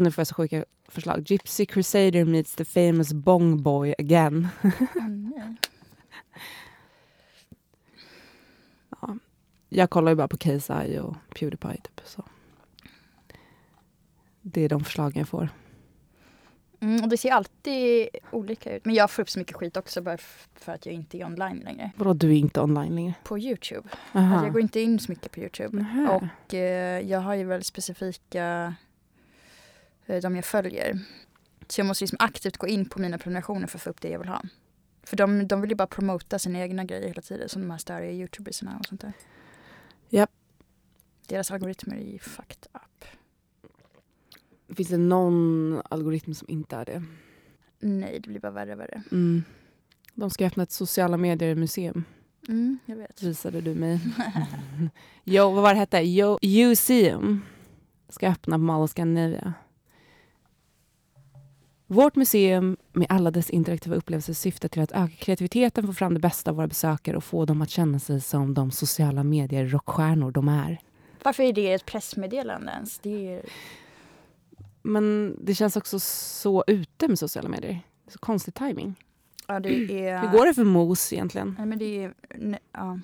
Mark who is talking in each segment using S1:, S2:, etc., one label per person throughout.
S1: Alltså nu får jag så sjuka förslag. Gypsy Crusader meets the famous Bong Boy again.
S2: Mm,
S1: ja. Jag kollar ju bara på KSI och Pewdiepie typ. Så. Det är de förslagen jag får.
S2: Mm, och det ser alltid olika ut. Men jag får upp så mycket skit också bara för att jag inte är online längre.
S1: Vadå, du är inte online längre?
S2: På Youtube.
S1: Aha.
S2: Alltså jag går inte in så mycket på Youtube.
S1: Nähä.
S2: Och eh, jag har ju väldigt specifika de jag följer. Så jag måste liksom aktivt gå in på mina prenumerationer för att få upp det jag vill ha. För de, de vill ju bara promota sina egna grejer hela tiden. Som de här störiga youtubersarna och sånt där.
S1: Japp.
S2: Deras algoritmer är ju fucked up.
S1: Finns det någon algoritm som inte är det?
S2: Nej, det blir bara värre och värre.
S1: Mm. De ska öppna ett sociala medier-museum,
S2: Mm, jag vet.
S1: visade du mig. jo, vad var det hette? Jo, Useum ska öppna på Mall of Scandinavia. Vårt museum med alla dess interaktiva upplevelser syftar till att öka kreativiteten, få fram det bästa av våra besökare och få dem att känna sig som de sociala medier-rockstjärnor de är.
S2: Varför är det ett pressmeddelande ens? Det är...
S1: Men det känns också så ute med sociala medier. Så konstig timing.
S2: Ja, det är...
S1: Hur går det för MOS egentligen?
S2: Nej, men det är... Ja.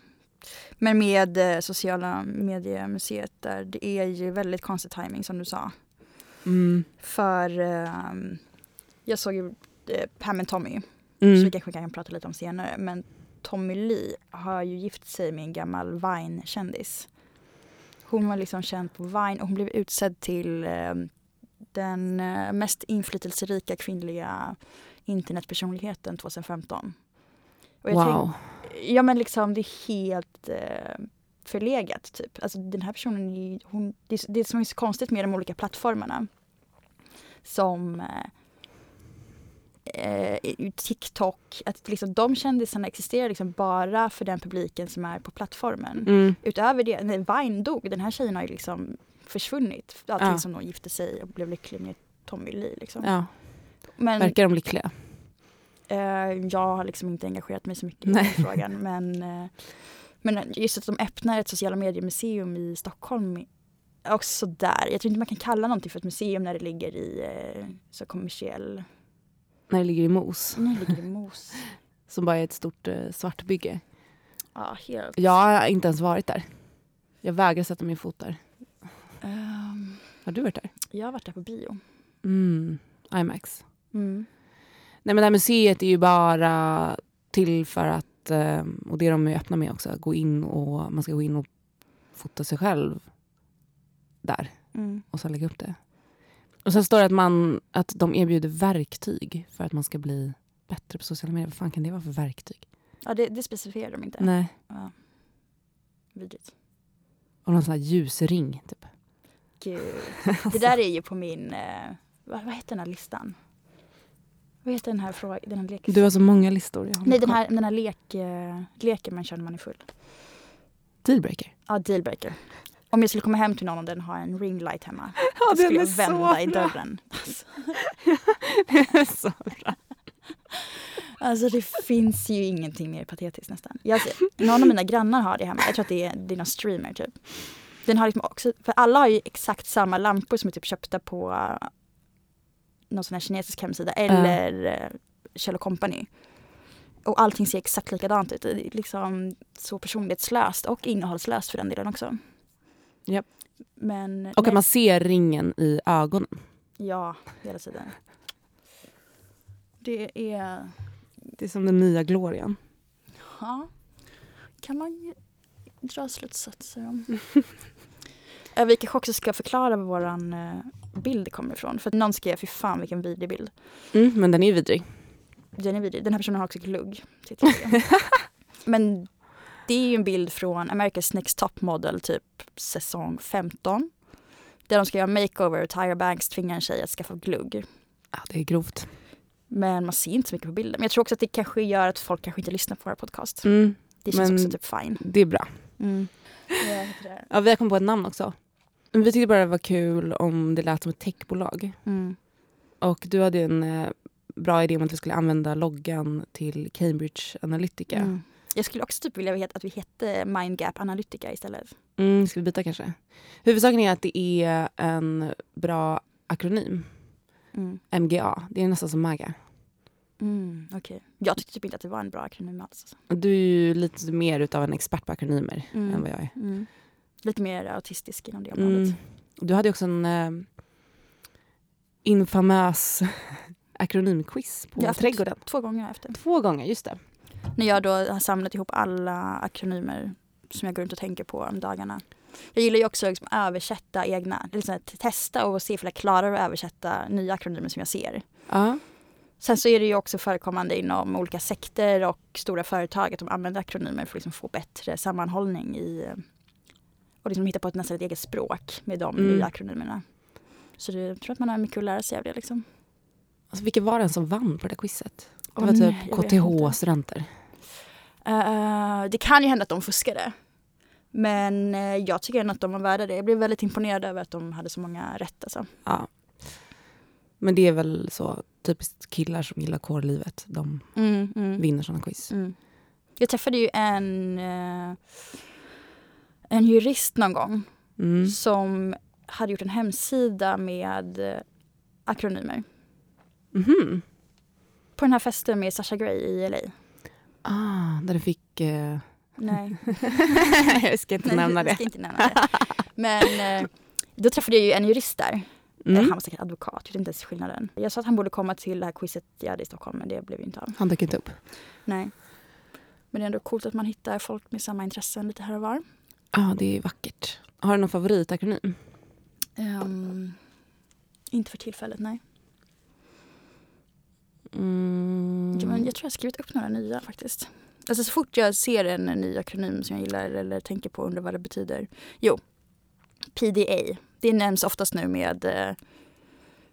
S2: Men med eh, sociala mediemuseet där, det är ju väldigt konstig timing som du sa.
S1: Mm.
S2: För ehm, jag såg ju eh, Pam and Tommy, så
S1: Mm.
S2: vi kanske kan prata lite om senare. Men Tommy Lee har ju gift sig med en gammal Vine-kändis. Hon var liksom känd på Vine och hon blev utsedd till ehm, den eh, mest inflytelserika kvinnliga internetpersonligheten 2015. Och jag
S1: Wow.
S2: Ja men liksom det är helt eh, förlegat typ. Alltså den här personen, hon, det, det som är så konstigt med de olika plattformarna som eh, eh, TikTok, att liksom de kändisarna existerar liksom bara för den publiken som är på plattformen.
S1: Mm.
S2: Utöver det, när Vine dog, den här tjejen har ju liksom försvunnit. Allting
S1: Ja.
S2: som de gifte sig och blev lycklig med Tommy Lee. Liksom.
S1: Ja,
S2: Men
S1: verkar de lyckliga?
S2: Eh, jag har liksom inte engagerat mig så mycket i den frågan. Men, eh, men just att de öppnar ett sociala mediemuseum i Stockholm också där. Jag tror inte man kan kalla någonting för ett museum när det ligger i eh, så kommersiell...
S1: När det ligger i mos.
S2: När det ligger i mos.
S1: Som bara är ett stort eh, svartbygge.
S2: Ja, helt.
S1: Jag har inte ens varit där. Jag vägrar sätta min fot där.
S2: Ehm,
S1: Har du varit där?
S2: jag har varit där på bio.
S1: Mm. IMAX.
S2: Mm.
S1: Nej men det här museet är ju bara till för att, eh, och det är de är öppna med också, gå in och man ska gå in och fota sig själv där
S2: Mm.
S1: och sen lägga upp det. Och sen står det att, man, att de erbjuder verktyg för att man ska bli bättre på sociala medier. Vad fan kan det vara för verktyg?
S2: Ja, det, det specificerar de inte.
S1: Nej.
S2: Ja. Vidrigt.
S1: Och någon sån här ljusring typ.
S2: Gud. Det där är ju på min... Eh, vad, vad heter den här listan? Vad heter den här, fråga, den här leken?
S1: Du har så många listor. Jag har
S2: Nej, den här, den här lek, eh, leken man kör när man är full.
S1: Dealbreaker.
S2: Ja, dealbreaker. Om jag skulle komma hem till någon och den har en ringlight hemma,
S1: Ja,
S2: då skulle jag vända i dörren.
S1: det är så bra.
S2: Alltså det finns ju ingenting mer patetiskt nästan. Jag, någon av mina grannar har det hemma. Jag tror att det är, det är någon streamer typ. Den har liksom också, för alla har ju exakt samma lampor som är typ köpta på uh, någon sån här kinesisk hemsida eller uh. Kjell Company. Och allting ser exakt likadant ut. Det är liksom så personlighetslöst och innehållslöst för den delen också.
S1: Japp.
S2: Men
S1: Och
S2: nej,
S1: att man ser ringen i ögonen.
S2: ja, hela tiden. Det är
S1: Det är som den nya glorian.
S2: Ja, kan man ju dra slutsatser om. Eh, Vi kanske också ska förklara var våran eh, bild kommer ifrån. För någon skrev, fy fan vilken vidrig bild.
S1: Mm, men den är vidrig.
S2: Den är vidrig. Den här personen har också glugg. Men det är ju en bild från America's Next Top Model, typ säsong 15. Där de ska göra makeover och Tyra Banks tvingar en tjej att skaffa glugg.
S1: Ja, det är grovt.
S2: Men man ser inte så mycket på bilden. Men jag tror också att det kanske gör att folk kanske inte lyssnar på våra podcast.
S1: Mm,
S2: Det känns
S1: Men-
S2: också typ fine.
S1: det är bra.
S2: Mm.
S1: Ja, vi har kommit på ett namn också. Men vi tyckte bara det var kul om det lät som ett techbolag.
S2: Mm.
S1: Och du hade en eh, bra idé om att vi skulle använda loggan till Cambridge Analytica. Mm.
S2: Jag skulle också typ vilja att vi hette Mindgap Analytica istället.
S1: Mm, ska vi byta kanske? Huvudsaken är att det är en bra akronym.
S2: Mm.
S1: MGA. Det är nästan som MAGA.
S2: Mm, okej. Jag tyckte typ inte att det var en bra akronym alls.
S1: Du är ju lite mer utav en expert på akronymer
S2: Mm.
S1: än vad jag är.
S2: Mm. Lite mer autistisk inom det området.
S1: Mm. Du hade också en eh, infamös akronymquiz på
S2: Jag
S1: Trädgården.
S2: Två gånger efter.
S1: Två gånger, just det.
S2: När jag då har samlat ihop alla akronymer som jag går runt och tänker på om dagarna. Jag gillar ju också att liksom översätta egna, så här, testa och se ifall jag klarar att översätta nya akronymer som jag ser.
S1: Ja.
S2: Sen så är det ju också förekommande inom olika sekter och stora företag att de använder akronymer för att liksom få bättre sammanhållning i och liksom hitta på ett nästan ett eget språk med de
S1: Mm.
S2: nya akronymerna. Så det, jag tror att man har mycket att lära sig av det. Liksom.
S1: Alltså, vilka var den som vann på det quizet? Det var
S2: nej,
S1: typ. KTH-studenter.
S2: Eh, det kan ju hända att de fuskade. Men eh, jag tycker ändå att de var värda det. Jag blev väldigt imponerad över att de hade så många rätt. Alltså.
S1: Ja. Men det är väl så typiskt killar som gillar kårlivet. De
S2: Mm, mm,
S1: vinner sådana quiz.
S2: mm. Jag träffade ju en, eh, en jurist någon gång
S1: Mm.
S2: som hade gjort en hemsida med akronymer.
S1: Mhm.
S2: På den här festen med Sasha Grey i LA.
S1: Ah, där du fick... Eh...
S2: Nej,
S1: jag ska inte
S2: Nej,
S1: nämna
S2: jag
S1: det.
S2: ska inte nämna det. Men eh, då träffade jag ju en jurist där.
S1: Mm.
S2: Han var säkert advokat, jag vet inte ens skillnaden. Jag sa att han borde komma till det här quizet jag hade i Stockholm men det blev ju inte av.
S1: Han dök inte upp.
S2: Nej. Men det är ändå coolt att man hittar folk med samma intressen lite här och var.
S1: Ja, det är vackert. Har du någon favoritakronym?
S2: Ehm, inte för tillfället, nej.
S1: Mm.
S2: Jag tror jag har skrivit upp några nya faktiskt. Alltså så fort jag ser en ny akronym som jag gillar eller tänker på undrar vad det betyder. Jo, PDA. Det nämns oftast nu med eh,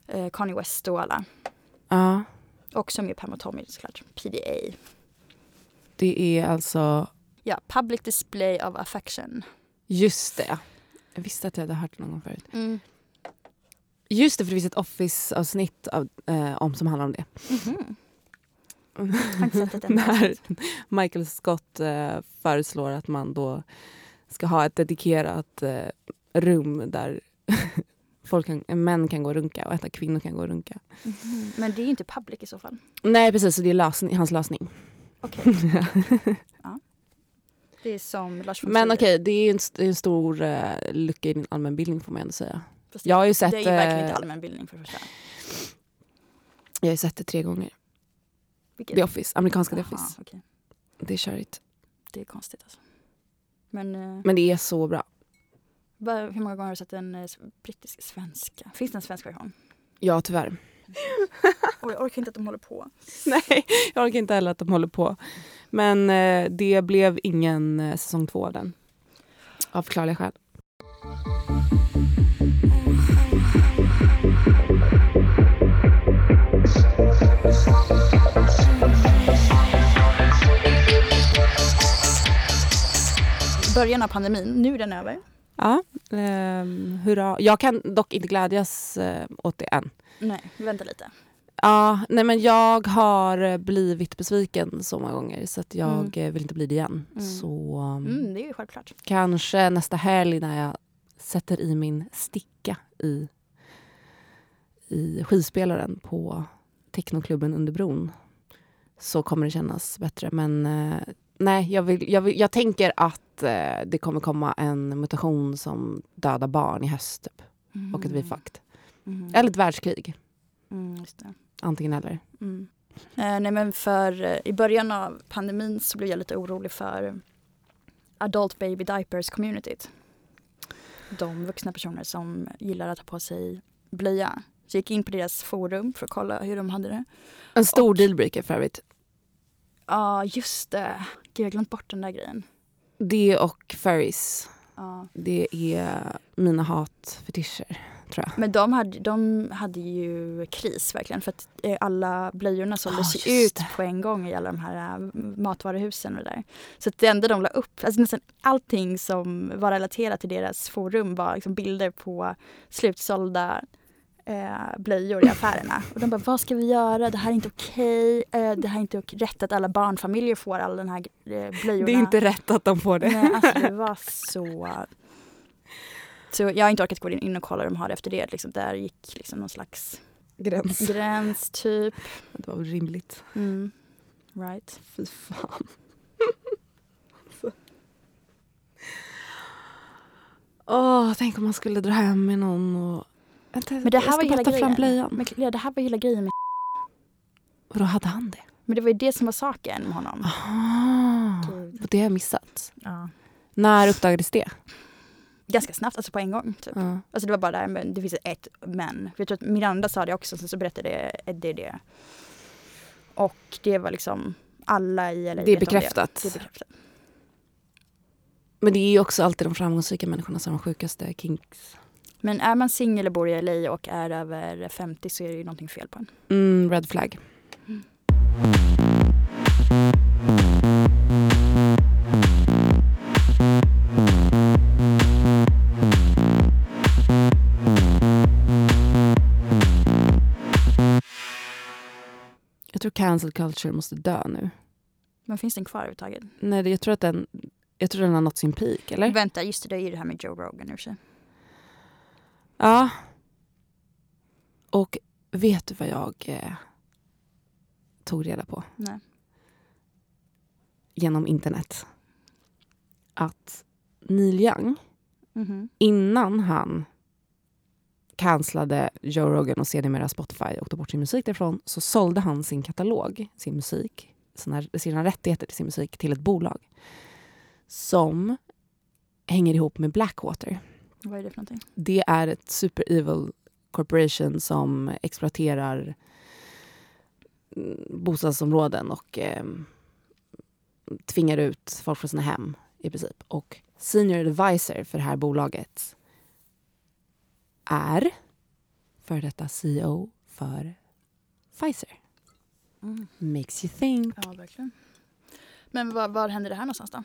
S2: eh, Kanye West och alla.
S1: Ja,
S2: Också med Pam och Tommy såklart. PDA.
S1: det är alltså...
S2: Ja, Public Display of Affection.
S1: Just det. Jag visste att jag hade hört det någon gång förut.
S2: Mm.
S1: Just det, för det finns ett Office-avsnitt av, eh, om, som handlar om det.
S2: Mhm. Enda
S1: När. Michael Scott eh, föreslår att man då ska ha ett dedikerat eh, rum där folk kan, män kan gå och runka och där kvinnor kan gå och runka.
S2: Mhm. Men det är ju inte public i så fall.
S1: Nej precis, så det är lösning, hans lösning.
S2: Okej. ja. Det är som Lars von
S1: Men okej, det är en, st- en stor eh, lucka i din allmänbildning får man ändå säga.
S2: Fast
S1: Jag har ju
S2: det
S1: sett,
S2: är ju verkligen
S1: eh,
S2: inte allmänbildning för det första.
S1: jag har ju sett det tre gånger.
S2: Vilket?
S1: The Office, amerikanska The
S2: Jaha,
S1: Office.
S2: okej.
S1: Det är körigt.
S2: Det är konstigt alltså. Men, eh,
S1: Men det är så bra.
S2: hur många gånger har du sett en eh, brittisk svenska? Finns det en svensk version?
S1: Ja, tyvärr.
S2: Och jag orkar inte att de håller på.
S1: Nej, jag orkar inte heller att de håller på. Men eh, det blev ingen eh, säsong två av den. Av förklarliga skäl.
S2: Början av pandemin, nu är den över.
S1: Ja, eh, hurra. Jag kan dock inte glädjas eh, åt det än.
S2: Nej, vänta lite.
S1: Ja, nej men jag har eh, blivit besviken så många gånger så att jag
S2: Mm.
S1: eh, vill inte bli det igen.
S2: Mm.
S1: Så um,
S2: Mm, det är ju självklart.
S1: kanske nästa helg när jag sätter i min sticka i, i skivspelaren på technoklubben under bron så kommer det kännas bättre. Men eh, nej, jag, vill, jag, vill, jag tänker att eh, det kommer komma en mutation som dödar barn i höst typ, och att vi är fucked.
S2: Mm.
S1: Eller ett världskrig.
S2: Mm.
S1: Antingen eller.
S2: Mm. Eh, nej men för eh, i början av pandemin så blev jag lite orolig för adult baby diapers communityt. De vuxna personer som gillar att ha på sig blöja. Så jag gick in på deras forum för att kolla hur de hade det.
S1: En stor
S2: Och-
S1: dealbreaker för övrigt.
S2: Ja just det. Gud jag har glömt bort den där grejen.
S1: Det och furries.
S2: Ja.
S1: Det är mina hatfetischer, tror jag.
S2: Men de hade, de hade ju kris verkligen för att eh, alla blöjorna såldes
S1: just
S2: ut på en gång i alla de här eh, matvaruhusen och det där. Så det enda de la upp, alltså nästan allting som var relaterat till deras forum var liksom bilder på slutsålda eh, blöjor i affärerna. Och de bara, vad ska vi göra? Det här är inte okej. Eh, det här är inte ok- rätt att alla barnfamiljer får all den här eh, blöjorna.
S1: Det är inte rätt att de får det.
S2: Nej, alltså det var så... Så jag har inte orkat gå in och kolla hur de har det efter det. Liksom, där gick liksom någon slags
S1: Gräns.
S2: gräns typ.
S1: Det var rimligt.
S2: Mm. Right.
S1: Fy fan. Åh, tänk om man skulle dra hem med någon och... Vänta,
S2: Men det här var hela grejen.
S1: blöjan.
S2: Men Clea, det här var hela grejen med
S1: Och då hade han det?
S2: Men det var ju det som var saken med honom.
S1: Aha.
S2: Gud.
S1: Det har jag missat.
S2: Ja.
S1: När uppdagades det?
S2: Ganska snabbt, alltså på en gång. Typ.
S1: Ja.
S2: Alltså det var bara där, men det finns ett men. För jag tror att Miranda sa det också, sen så berättade Eddie det. Och det var liksom alla i LA
S1: Det är bekräftat.
S2: Det. det är bekräftat.
S1: Men det är ju också alltid de framgångsrika människorna som har de sjukaste kinks.
S2: Men är man singel och bor i LA och är över 50 så är det ju någonting fel på en.
S1: Mm, red flag. Jag tror cancel culture måste dö nu.
S2: Men finns den kvar överhuvudtaget?
S1: Nej, jag tror att den, jag tror den har nått sin peak, eller?
S2: Vänta, just det, det är ju det här med Joe Rogan nu. så.
S1: Ja. Och vet du vad jag eh, tog reda på
S2: Nej.
S1: genom internet? Att Neil Young,
S2: Mhm.
S1: innan han cancellade Joe Rogan och sedermera Spotify och tog bort sin musik därifrån så sålde han sin katalog, sin musik, sina, sina rättigheter till sin musik till ett bolag som hänger ihop med Blackwater.
S2: Vad är det för någonting?
S1: Det är ett super evil corporation som exploaterar mm, bostadsområden och eh, tvingar ut folk från sina hem i princip. Och senior advisor för det här bolaget är för detta CEO för Pfizer.
S2: Mm.
S1: Makes you think.
S2: Ja, verkligen. Men var, var hände det här någonstans då?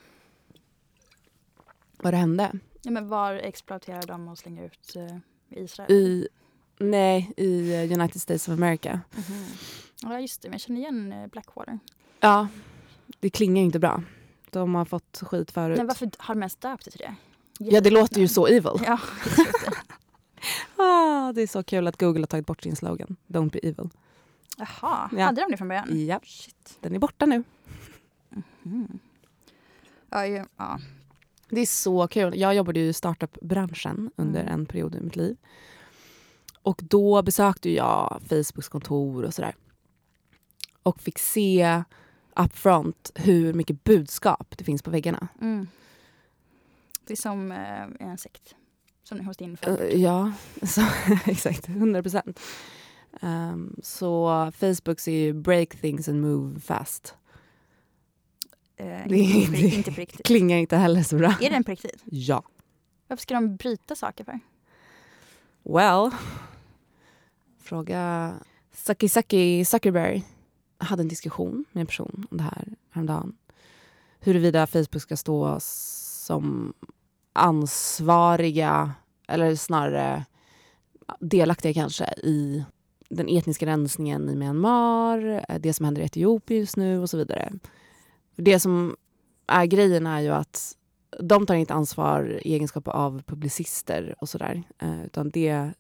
S1: Vad det hände?
S2: Ja, men var exploaterar de och slänger ut eh, Israel?
S1: I, nej, i eh, United States of America.
S2: Mhm. Ja, just det. Men jag känner igen eh, Blackwater.
S1: Ja, det klingar inte bra. De har fått skit förut.
S2: Men varför har de ens döpt det till det?
S1: Ja, det låter ju så evil.
S2: Ja, det.
S1: Ah, det är så kul att Google har tagit bort sin slogan. Don't be evil.
S2: Jaha,
S1: Ja.
S2: hade de det från början?
S1: Ja, den är borta nu.
S2: Mm. Ja, ju, ja.
S1: Det är så kul. Jag jobbade ju i startup-branschen under
S2: Mm.
S1: en period i mitt liv. Och då besökte jag Facebooks kontor och sådär. Och fick se upfront hur mycket budskap det finns på väggarna.
S2: Mm. Det är som eh, en sekt. Som hos din far.
S1: ja, så, exakt. 100 procent. Um, så Facebook säger ju break things and move fast.
S2: Eh,
S1: det
S2: inte, inte, på rikt- inte på riktigt.
S1: Klingar inte heller så bra.
S2: Är den på riktigt?
S1: Ja.
S2: Varför ska de bryta saker för?
S1: Well, fråga Saki Saki Zuckerberg. Jag hade en diskussion med en person om det här häromdagen. Huruvida Facebook ska stå som ansvariga, eller snarare delaktiga kanske, i den etniska rensningen i Myanmar, eh, det som händer i Etiopien just nu och så vidare. Det som är grejen är ju att de tar inte ansvar i egenskap av publicister och sådär. Eh, utan det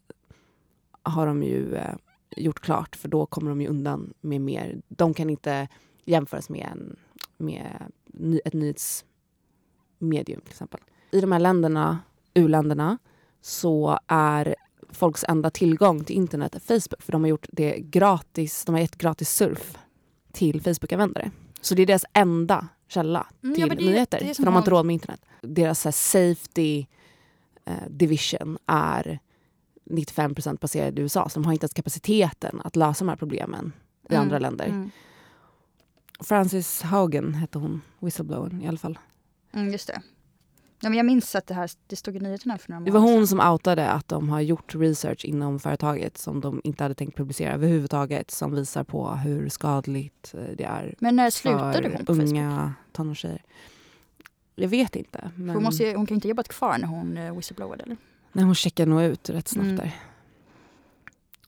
S1: har de ju eh, gjort klart för då kommer de ju undan med mer. De kan inte jämföras med, en, med ny, ett nyhetsmedium till exempel. I de här länderna, u-länderna, så är folks enda tillgång till internet Facebook för de har gjort det gratis, de har gett gratis surf till Facebook-användare. Så det är deras enda källa
S2: Mm,
S1: till
S2: ja, det-
S1: nyheter.
S2: det
S1: för de har inte råd med internet. Deras här, safety eh, division är 95 baserad i USA. Så de har inte ens kapaciteten att lösa de här problemen i
S2: Mm,
S1: andra länder.
S2: Mm.
S1: Frances Haugen hette hon, whistleblowern i alla fall.
S2: Mm, just det. Ja, men jag minns att det här det stod i nyheterna för några
S1: Det var
S2: månader
S1: hon som outade att de har gjort research inom företaget som de inte hade tänkt publicera överhuvudtaget som visar på hur skadligt eh, det är
S2: Men när slutade hon på
S1: unga tonårstjejer. Jag vet inte. Men
S2: Hon, måste, hon kan inte jobbat kvar när hon uh, whistleblowade eller?
S1: Nej, hon checkar nog ut rätt snabbt
S2: Mm.
S1: där.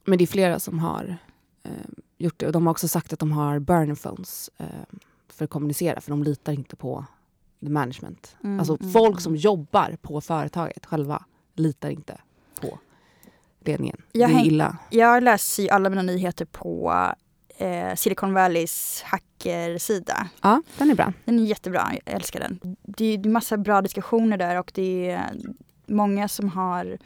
S1: Men det är flera som har eh, gjort det. Och de har också sagt att de har burner phones eh, för att kommunicera. För de litar inte på management.
S2: Mm,
S1: alltså
S2: mm,
S1: folk
S2: mm.
S1: som jobbar på företaget själva litar inte på ledningen.
S2: Jag
S1: det är illa.
S2: Jag läser ju alla mina nyheter på eh, Silicon Valleys hackersida.
S1: Ja, den är bra.
S2: Den är jättebra, jag älskar den. Det är, det är massa bra diskussioner där och det är många som har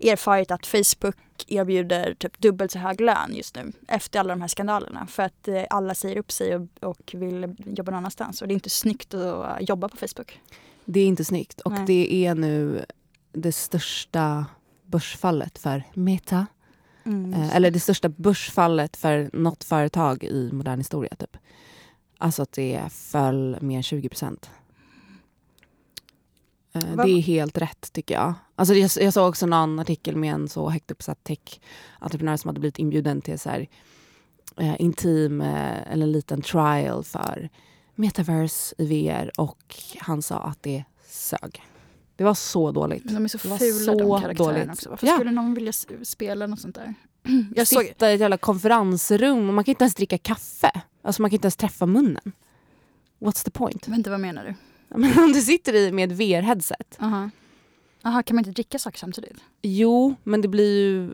S2: erfarit att Facebook erbjuder typ dubbelt så hög lön just nu efter alla de här skandalerna för att eh, alla säger upp sig och, och vill jobba någon annanstans och det är inte snyggt att jobba på Facebook.
S1: Det är inte snyggt. Och
S2: Nej.
S1: det är nu det största börsfallet för Meta. Eh, eller det största börsfallet för något företag i modern historia. Typ. Alltså att det föll mer än 20 procent. Eh, det är helt rätt tycker jag. Alltså jag, jag såg också någon artikel med en så högt uppsatt tech-entreprenör som hade blivit inbjuden till så här, eh, intim eh, eller en liten trial för metaverse i VR och han sa att det sög. Det var så dåligt.
S2: De är så fula
S1: så
S2: de karaktärerna
S1: dåligt.
S2: också. Varför
S1: Ja.
S2: skulle någon vilja spela något sånt där? Jag såg,
S1: Sitta i ett jävla konferensrum och man kan inte ens dricka kaffe. Alltså man kan inte ens träffa munnen. What's the point?
S2: vänta vad menar du?
S1: Men om du sitter i med VR-headset.
S2: Aha. Aha, kan man inte dricka saker samtidigt?
S1: Jo, men det blir ju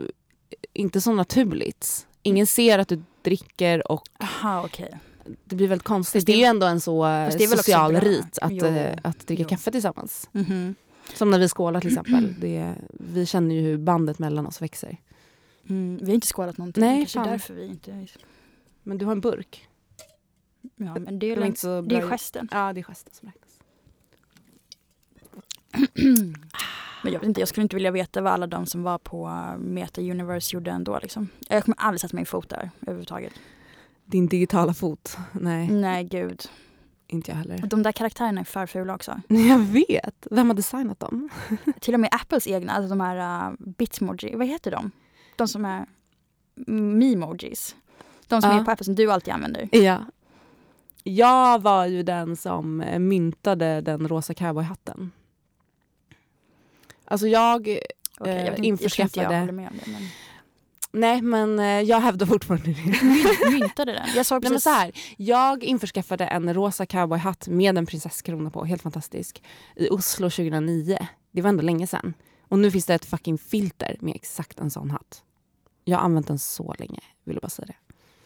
S1: inte så naturligt. Ingen ser att du dricker och
S2: Aha, okej.
S1: det blir väldigt konstigt.
S2: Det-
S1: det är ju ändå en så
S2: är
S1: social rit att,
S2: Jo,
S1: eh, att dricka
S2: jo.
S1: kaffe tillsammans.
S2: Mhm.
S1: Som när vi skålar till exempel. Det, vi känner ju hur bandet mellan oss växer.
S2: Mm, vi har inte skålat någonting.
S1: Nej,
S2: Kanske
S1: fan.
S2: därför vi inte...
S1: Men du har en burk.
S2: Ja, men det är,
S1: Det
S2: väl-
S1: inte så
S2: det är gesten.
S1: Ja, det är gesten som räknas.
S2: Men jag vet inte, jag skulle inte vilja veta vad alla de som var på uh, Meta Universe gjorde ändå. Liksom. Jag kommer aldrig sätta min fot där överhuvudtaget.
S1: Din digitala fot. Nej,
S2: Nej, gud.
S1: inte jag heller.
S2: De där karaktärerna är för fula också.
S1: Jag vet. Vem har designat dem?
S2: Till och med Apples egna, alltså de här uh, Bitmoji, vad heter de? De som är Memojis. De som
S1: Ja.
S2: är på Apple som du alltid använder.
S1: Ja. Jag var ju den som eh, myntade den rosa cowboyhatten. Alltså jag...
S2: Jag,
S1: Eh,
S2: jag inte jag
S1: införskaffade-
S2: håller med om det. Men...
S1: Nej, men eh, jag hävdar fortfarande det.
S2: Mynt- Myntade den? Jag såg
S1: Nej, men
S2: precis...
S1: så här, jag införskaffade en rosa cowboyhatt med en prinsesskrona på, helt fantastisk, i Oslo 2009. Det var ändå länge sedan. Och nu finns det ett fucking filter med exakt en sån hatt. Jag har använt den så länge, vill jag bara säga det.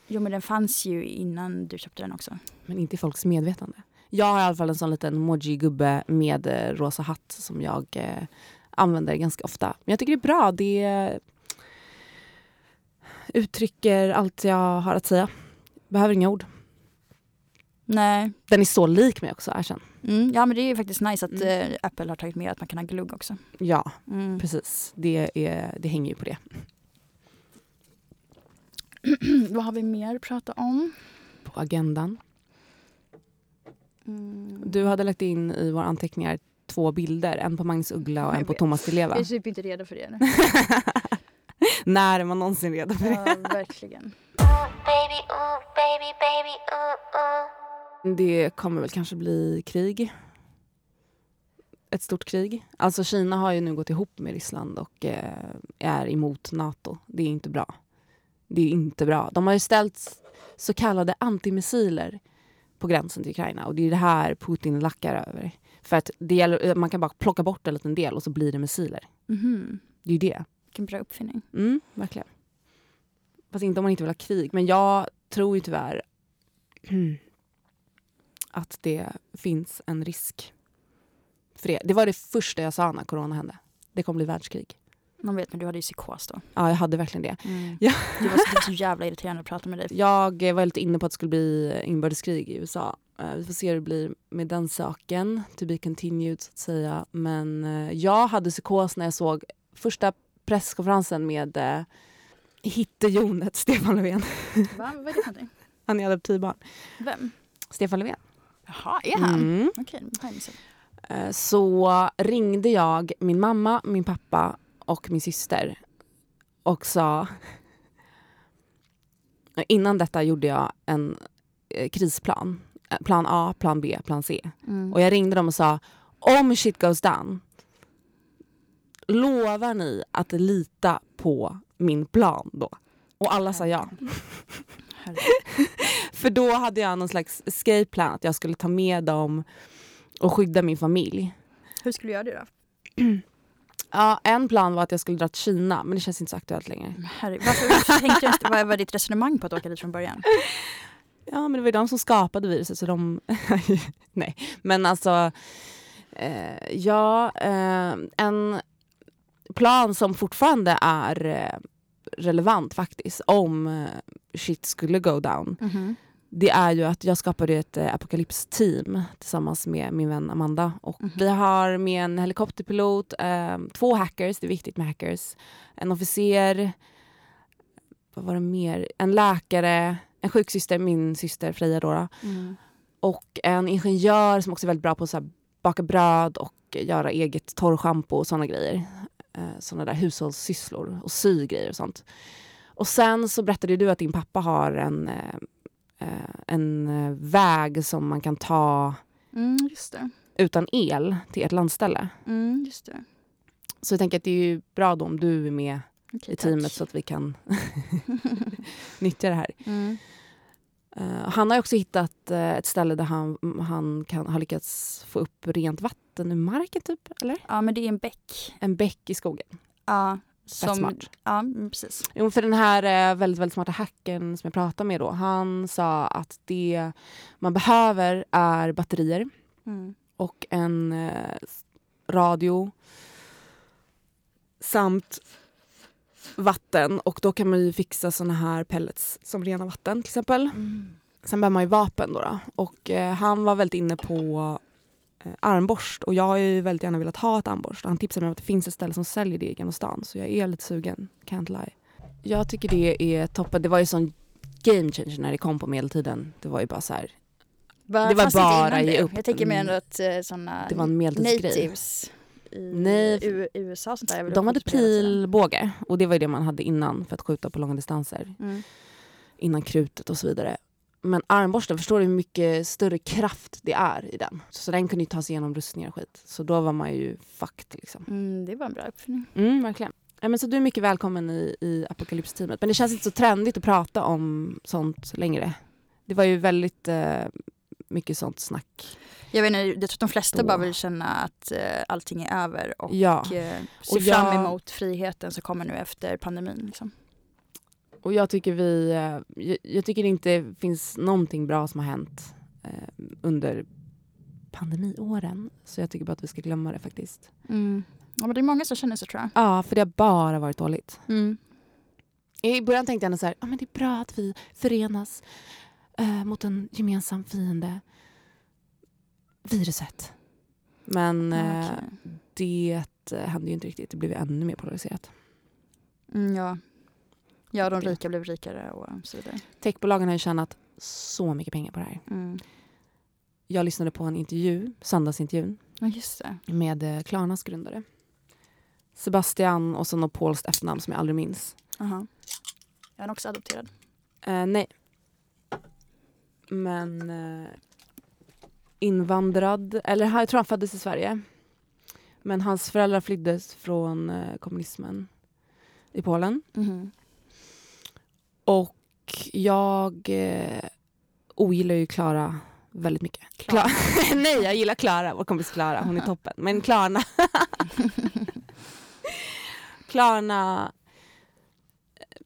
S2: Jo men den fanns ju innan du köpte den också.
S1: Men inte i folks medvetande. Jag har i alla fall en sån liten emoji-gubbe med eh, rosa hatt som jag eh, använder ganska ofta. Men jag tycker det är bra. Det uttrycker allt jag har att säga. Behöver inga ord.
S2: Nej.
S1: Den är så lik mig också, erkänn.
S2: Mm, ja men det är ju faktiskt nice att
S1: Mm.
S2: eh, Apple har tagit med att man kan ha glugg också.
S1: Ja,
S2: Mm.
S1: precis. Det, är, det hänger ju på det.
S2: Vad har vi mer att prata om?
S1: På agendan.
S2: Mm.
S1: Du hade lagt in i våra anteckningar två bilder. En på Magnus Uggla och
S2: Jag
S1: en på
S2: vet.
S1: Thomas Di Leva.
S2: Jag är typ inte redo för det nu.
S1: När är man någonsin redo för det?
S2: ja, verkligen.
S1: Det kommer väl kanske bli krig. Ett stort krig. Alltså Kina har ju nu gått ihop med Ryssland och eh, är emot Nato. Det är inte bra. Det är inte bra. De har ju ställt så kallade antimissiler på gränsen till Ukraina och det är det här Putin lackar över. För att det gäller, man kan bara plocka bort en liten del och så blir det missiler.
S2: Mhm.
S1: Det är ju det.
S2: Vilken bra uppfinning.
S1: Mm, verkligen. Fast inte om man inte vill ha krig. Men jag tror ju tyvärr att det finns en risk för det. Det var det första jag sa när corona hände. Det kommer bli världskrig.
S2: Man vet men du hade ju psykos då.
S1: Ja, jag hade verkligen det.
S2: Mm.
S1: Ja.
S2: Det, var så, det var så jävla irriterande att prata med dig.
S1: Jag var lite inne på att det skulle bli inbördeskrig i USA. Eh, Vi får se hur det blir med den saken. To be continued, så att säga. Men eh, jag hade psykos när jag såg första presskonferensen med uh, hittejonet Stefan Löfven.
S2: Va? Vad är det för någonting?
S1: Han är adoptivbarn.
S2: Vem?
S1: Stefan Löfven.
S2: Jaha, är han?
S1: Mm.
S2: Okej, missat.
S1: Eh, Så ringde jag min mamma, min pappa och min syster och sa... Innan detta gjorde jag en eh, krisplan. Eh, Plan A, plan B, plan C.
S2: Mm.
S1: Och jag ringde dem och sa om shit goes down lovar ni att lita på min plan då? Och alla sa ja. För då hade jag någon slags escape plan att jag skulle ta med dem och skydda min familj.
S2: Hur skulle du göra det då?
S1: Ja, en plan var att jag skulle dra till Kina, men det känns inte så aktuellt längre.
S2: Herre, varför, tänkte inte, vad var ditt resonemang på att åka dit från början?
S1: Ja, men det var ju de som skapade viruset, så de... Nej, men alltså... Eh, ja, eh, en plan som fortfarande är eh, relevant faktiskt, om eh, shit skulle go down,
S2: Mhm.
S1: Det är ju att jag skapade ett eh, apokalypsteam tillsammans med min vän Amanda. Och
S2: Mhm.
S1: Vi har med en helikopterpilot, eh, två hackers, det är viktigt med hackers, en officer, vad var det mer? En läkare, en sjuksyster, min syster Freja då,
S2: Mm.
S1: och en ingenjör som också är väldigt bra på att baka bröd och göra eget torrschampo och såna grejer. Eh, såna där hushållssysslor och sy grejer och sånt. Och sen så berättade du att din pappa har en, eh, en eh, väg som man kan ta
S2: Mm,
S1: utan el till ett landställe.
S2: Mm, just det.
S1: Så jag tänker att det är ju bra om du är med
S2: Okej,
S1: i teamet
S2: tack.
S1: så att vi kan nyttja det här.
S2: Mm.
S1: Eh, han har också hittat eh, ett ställe där han, han kan, har lyckats få upp rent vatten ur marken, typ. Eller?
S2: Ja, men det är en bäck.
S1: En bäck i skogen.
S2: Ja, som,
S1: smart.
S2: Ja, precis.
S1: Jo, för den här eh, väldigt, väldigt smarta hacken som jag pratade med då, han sa att det man behöver är batterier
S2: Mm.
S1: och en eh, radio samt vatten. Och då kan man ju fixa såna här pellets som renar vatten till exempel.
S2: Mm.
S1: Sen behöver man ju vapen då. då. Och eh, han var väldigt inne på armborst och jag har ju väldigt gärna velat ha ett armborst. Han tipsade mig om att det finns ett ställe som säljer det i Gamla stan så jag är lite sugen, can't lie. Jag tycker det är toppen. Det var ju sån game changer när det kom på medeltiden. Det var ju bara så här,
S2: Va,
S1: Det var bara ge upp.
S2: Jag tänker mer
S1: Mm.
S2: ändå att eh, såna
S1: det var en
S2: natives i
S1: Nej.
S2: USA och sånt där
S1: De hade pilbåge och det var ju det man hade innan för att skjuta på långa distanser.
S2: Mm.
S1: Innan krutet och så vidare. Men armborsten, förstår du hur mycket större kraft det är i den? Så den kunde ju ta sig igenom rustningar och skit. Så då var man ju fucked liksom.
S2: Mm, det var en bra uppfinning.
S1: Mm, verkligen. Ja, men så du är mycket välkommen i, i apokalypsteamet. Men det känns inte så trendigt att prata om sånt längre. Det var ju väldigt eh, mycket sånt snack.
S2: Jag vet inte, jag tror att de flesta
S1: Då.
S2: bara vill känna att eh, allting är över och
S1: Ja.
S2: eh,
S1: Och
S2: se fram
S1: jag-
S2: emot friheten som kommer nu efter pandemin. Liksom.
S1: Och jag tycker vi, eh, jag, jag tycker det inte finns någonting bra som har hänt eh, under pandemiåren. Så jag tycker bara att vi ska glömma det faktiskt.
S2: Mm. Ja, men det är många som känner så tror jag.
S1: Ja, för det har bara varit dåligt.
S2: Mm.
S1: I början tänkte jag så här, ah, men det är bra att vi förenas eh, mot en gemensam fiende. Viruset. Men eh,
S2: Okej.
S1: det eh, hände ju inte riktigt. Det blev ännu mer polariserat.
S2: Mm, ja. Ja, de rika blev rikare och så vidare.
S1: Techbolagen har ju tjänat så mycket pengar på det här.
S2: Mm.
S1: Jag lyssnade på en intervju, söndagsintervjun,
S2: Ja, just det.
S1: med eh, Klarnas grundare. Sebastian och så något polskt efternamn som jag aldrig minns.
S2: Aha. Är också adopterad.
S1: Eh, nej. Men eh, invandrad, eller han- jag tror han föddes i Sverige. Men hans föräldrar flyddes från eh, kommunismen i Polen.
S2: Mhm.
S1: Och jag eh, ogillar ju Klara väldigt mycket.
S2: Klara.
S1: Kla- nej, jag gillar Klara, vår kompis Klara. Hon är toppen. Men Klarna... Klarna...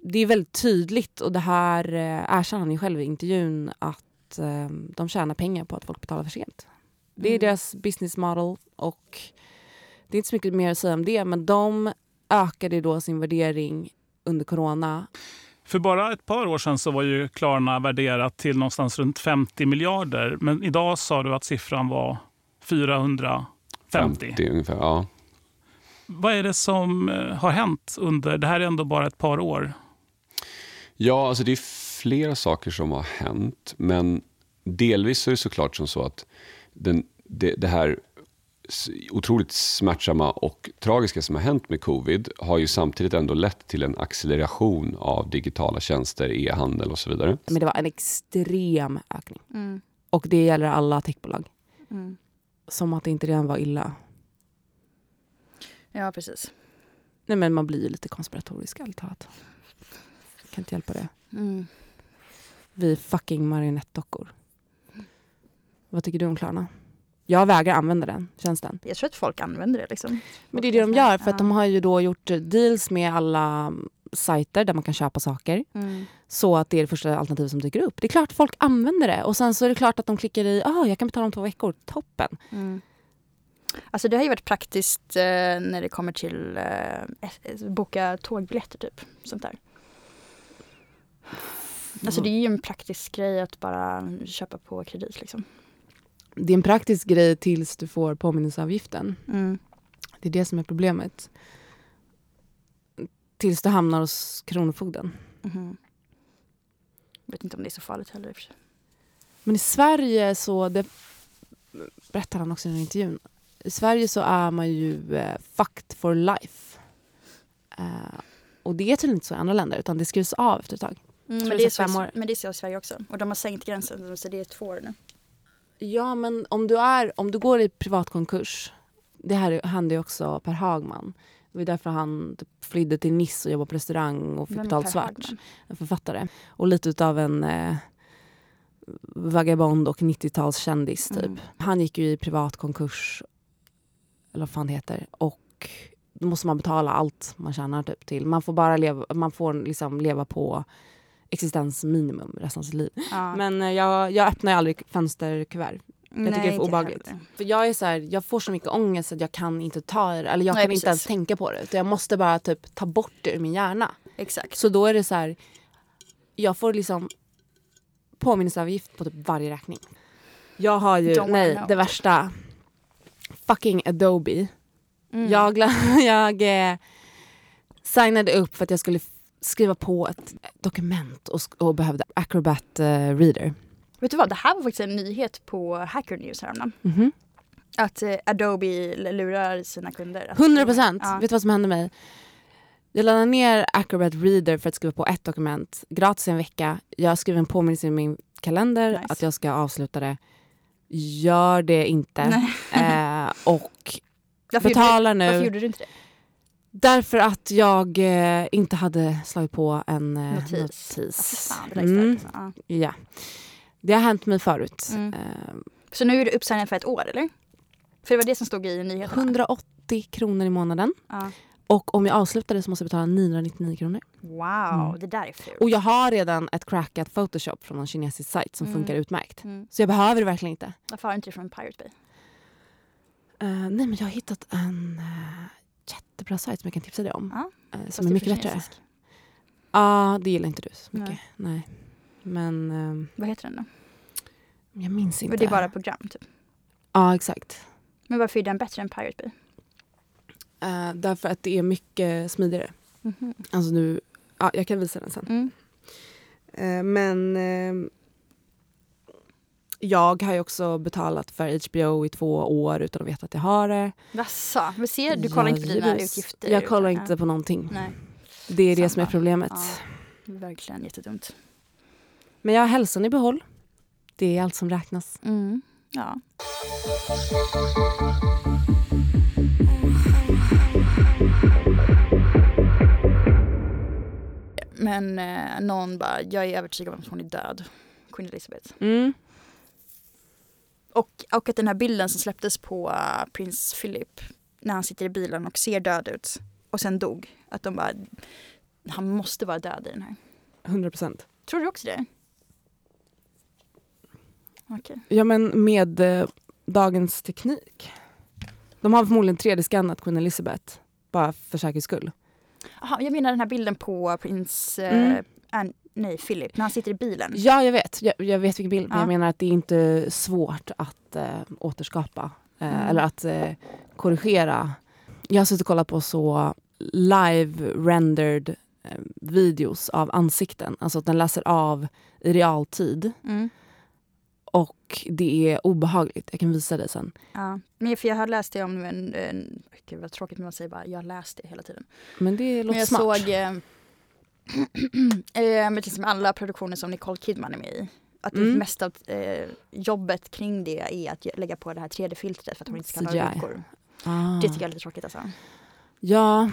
S1: Det är väldigt tydligt och det här eh, erkänner han ju själv i intervjun att eh, de tjänar pengar på att folk betalar för sent. Det är
S2: Mm.
S1: deras business model och det är inte så mycket mer att säga om det men de ökade då sin värdering under corona
S3: För bara ett par år sedan så var ju Klarna värderat till någonstans runt 50 miljarder. Men idag sa du att siffran var 450.
S4: ungefär, ja.
S3: Vad är det som eh, har hänt under, det här är ändå bara ett par år.
S4: Ja, alltså det är flera saker som har hänt. Men delvis är det såklart som så att den, det, det här otroligt smärtsamma och tragiska som har hänt med covid har ju samtidigt ändå lett till en acceleration av digitala tjänster, e-handel och så vidare.
S1: Men det var en extrem ökning.
S2: Mm.
S1: Och det gäller alla techbolag.
S2: Mm.
S1: Som att det inte redan var illa.
S2: Ja, precis.
S1: Nej men man blir ju lite konspiratorisk ärligt talat. Kan inte hjälpa det.
S2: Mm.
S1: Vi är fucking marionettdockor. Vad tycker du om Klarna? Jag vägrar använda den tjänsten.
S2: Jag tror att folk använder det liksom.
S1: Men det är det de gör för att de har ju då gjort deals med alla sajter där man kan köpa saker.
S2: Mm.
S1: Så att det är det första alternativet som dyker upp. Det är klart folk använder det. Och sen så är det klart att de klickar i, ah, jag kan betala om två veckor, toppen.
S2: Mm. Alltså det har ju varit praktiskt eh, när det kommer till eh, ett- boka tågbiljetter typ. Sånt där. Alltså det är ju en praktisk grej att bara köpa på kredit liksom.
S1: Det är en praktisk grej tills du får påminnelseavgiften.
S2: Mm.
S1: Det är det som är problemet. Tills du hamnar hos Kronofogden.
S2: Mhm. Vet inte om det är så farligt heller.
S1: Men i Sverige så, det berättar han också i den intervjun. I Sverige så är man ju eh, fucked for life. Eh, och det är tydligen inte så i andra länder utan det skrivs av efter ett tag.
S2: Mm, men,
S1: det är
S2: så, men det är så i Sverige också. Och de har sänkt gränsen så det är två år nu.
S1: Ja men om du, är, om du går i privatkonkurs. Det här hände ju också Per Hagman. Det var därför han typ flydde till Nice och jobbade på restaurang och fick betalt svart. En författare. Och lite utav en eh, vagabond och 90-talskändis typ.
S2: Mm.
S1: Han gick ju i privat konkurs, eller vad fan det heter. Och då måste man betala allt man tjänar typ till. Man får bara leva, man får liksom leva på existensminimum resten av sitt liv.
S2: Ja.
S1: Men eh, jag, jag öppnar ju aldrig fönsterkuvert. tycker det är för obehagligt. För jag är så här, jag får så mycket ångest att jag kan inte ta det. Eller jag
S2: Nej,
S1: kan inte ens
S2: precis.
S1: tänka på det. Utan jag måste bara typ ta bort det ur min hjärna.
S2: Exakt.
S1: Så då är det så här, jag får liksom påminnelseavgift på typ varje räkning. Jag har ju,
S2: Don't
S1: nej
S2: know.
S1: det värsta, fucking Adobe.
S2: Mm.
S1: Jag, jag eh, signade upp för att jag skulle skriva på ett dokument och, och behövde Acrobat eh, Reader.
S2: Vet du vad, det här var faktiskt en nyhet på Hacker News häromdagen.
S1: Mhm.
S2: Att eh, Adobe lurar sina kunder. att-
S1: 100 procent.
S2: Ja.
S1: Vet du vad som hände mig? Jag laddade ner Acrobat Reader för att skriva på ett dokument gratis en vecka. Jag skrev en påminnelse i min kalender
S2: Nice.
S1: att jag ska avsluta det. Gör det inte. Eh, och
S2: Varför
S1: betalar
S2: gjorde, du- Varför
S1: nu.
S2: gjorde du inte det?
S1: Därför att jag eh, inte hade slagit på en eh,
S2: Notis.
S1: notis.
S2: Ah, fan, det
S1: Mm,
S2: alltså.
S1: ja. Det har hänt mig förut.
S2: Mm.
S1: Eh,
S2: Ja. Så nu är du uppsignad för ett år eller? För det var det som stod i nyheterna.
S1: 180 kronor i månaden.
S2: Ja.
S1: Och om jag avslutar det så måste jag betala 999 kronor.
S2: Wow,
S1: Mm.
S2: det där är fult.
S1: Och jag har redan ett crackat Photoshop från en kinesisk sajt som
S2: Mm.
S1: funkar utmärkt.
S2: Mm.
S1: Så jag behöver det verkligen inte.
S2: Varför har du inte det från Pirate Bay?
S1: Eh, nej men jag har hittat en uh, jättebra sajt som jag kan tipsa dig om.
S2: Ja,
S1: eh, som är mycket bättre. Ja,
S2: kinesisk.
S1: det gillar inte du så mycket.
S2: Nej.
S1: Nej. Men eh,
S2: Vad heter den då?
S1: jag minns inte.
S2: Det är bara program typ.
S1: Ja exakt.
S2: Men varför är den bättre än Pirate Bay?
S1: Eh, därför att det är mycket smidigare.
S2: Mhm.
S1: Alltså nu, ja, jag kan visa den sen.
S2: Mm.
S1: Eh, men eh, jag har ju också betalat för HBO i två år utan att veta att jag har det.
S2: Jaså, men ser du kollar inte på dina utgifter?
S1: Jag kollar
S2: utan-
S1: inte på någonting.
S2: Nej,
S1: Det är det som är
S2: Samma.
S1: problemet.
S2: Ja. verkligen jättedumt.
S1: Men jag har hälsan i behåll. Det är allt som räknas.
S2: Mm. Ja. Men eh, någon bara, jag är övertygad om att hon är död. Queen Elizabeth.
S1: Mm.
S2: Och, och att den här bilden som släpptes på uh, prins Philip när han sitter i bilen och ser död ut och sen dog. Att de bara, han måste vara död i den här.
S1: 100 procent.
S2: Tror du också det? Okej.
S1: Ja men med eh, dagens teknik. De har förmodligen 3D-skannat Queen Elizabeth. Bara för säkerhets skull.
S2: Aha, jag menar den här bilden på prins eh,
S1: Mm.
S2: An- nej, Philip när han sitter i bilen.
S1: Ja jag vet. Jag, jag vet vilken bild. Men
S2: Ja.
S1: jag menar att det är inte svårt att eh, återskapa. Eh,
S2: Mm.
S1: Eller att eh, korrigera. Jag har suttit och kollat på så live-rendered videos av ansikten. Alltså att den läser av i realtid.
S2: Mm.
S1: Och det är obehagligt. Jag kan visa dig sen.
S2: Ja. Men för jag har läst det om en, en gud vad tråkigt när man säger bara jag läst det hela tiden.
S1: Men det
S2: Men
S1: låter
S2: jag
S1: smart.
S2: såg eh, men liksom alla produktioner som Nicole Kidman är med i. Att det
S1: Mm.
S2: mesta av eh, jobbet kring det är att lägga på det här 3D-filtret för att hon inte ska ha några rynkor.
S1: Ah.
S2: Det tycker jag är lite tråkigt alltså.
S1: Ja.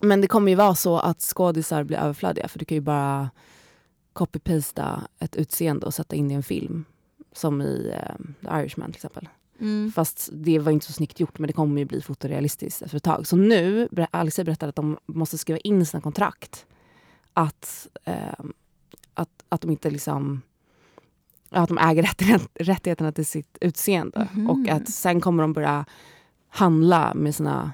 S1: Men det kommer ju vara så att skådisar blir överflödiga för du kan ju bara copy-pasta ett utseende och sätta in det i en film. Som i eh, The Irishman till exempel.
S2: Mm.
S1: Fast det var inte så snyggt gjort men det kommer ju bli fotorealistiskt efter ett tag. Så nu, Alice berättade att de måste skriva in sina kontrakt att, eh, att, att de inte liksom att de äger rättighet, rättigheterna till sitt utseende.
S2: Mhm.
S1: Och att sen kommer de börja handla med sina,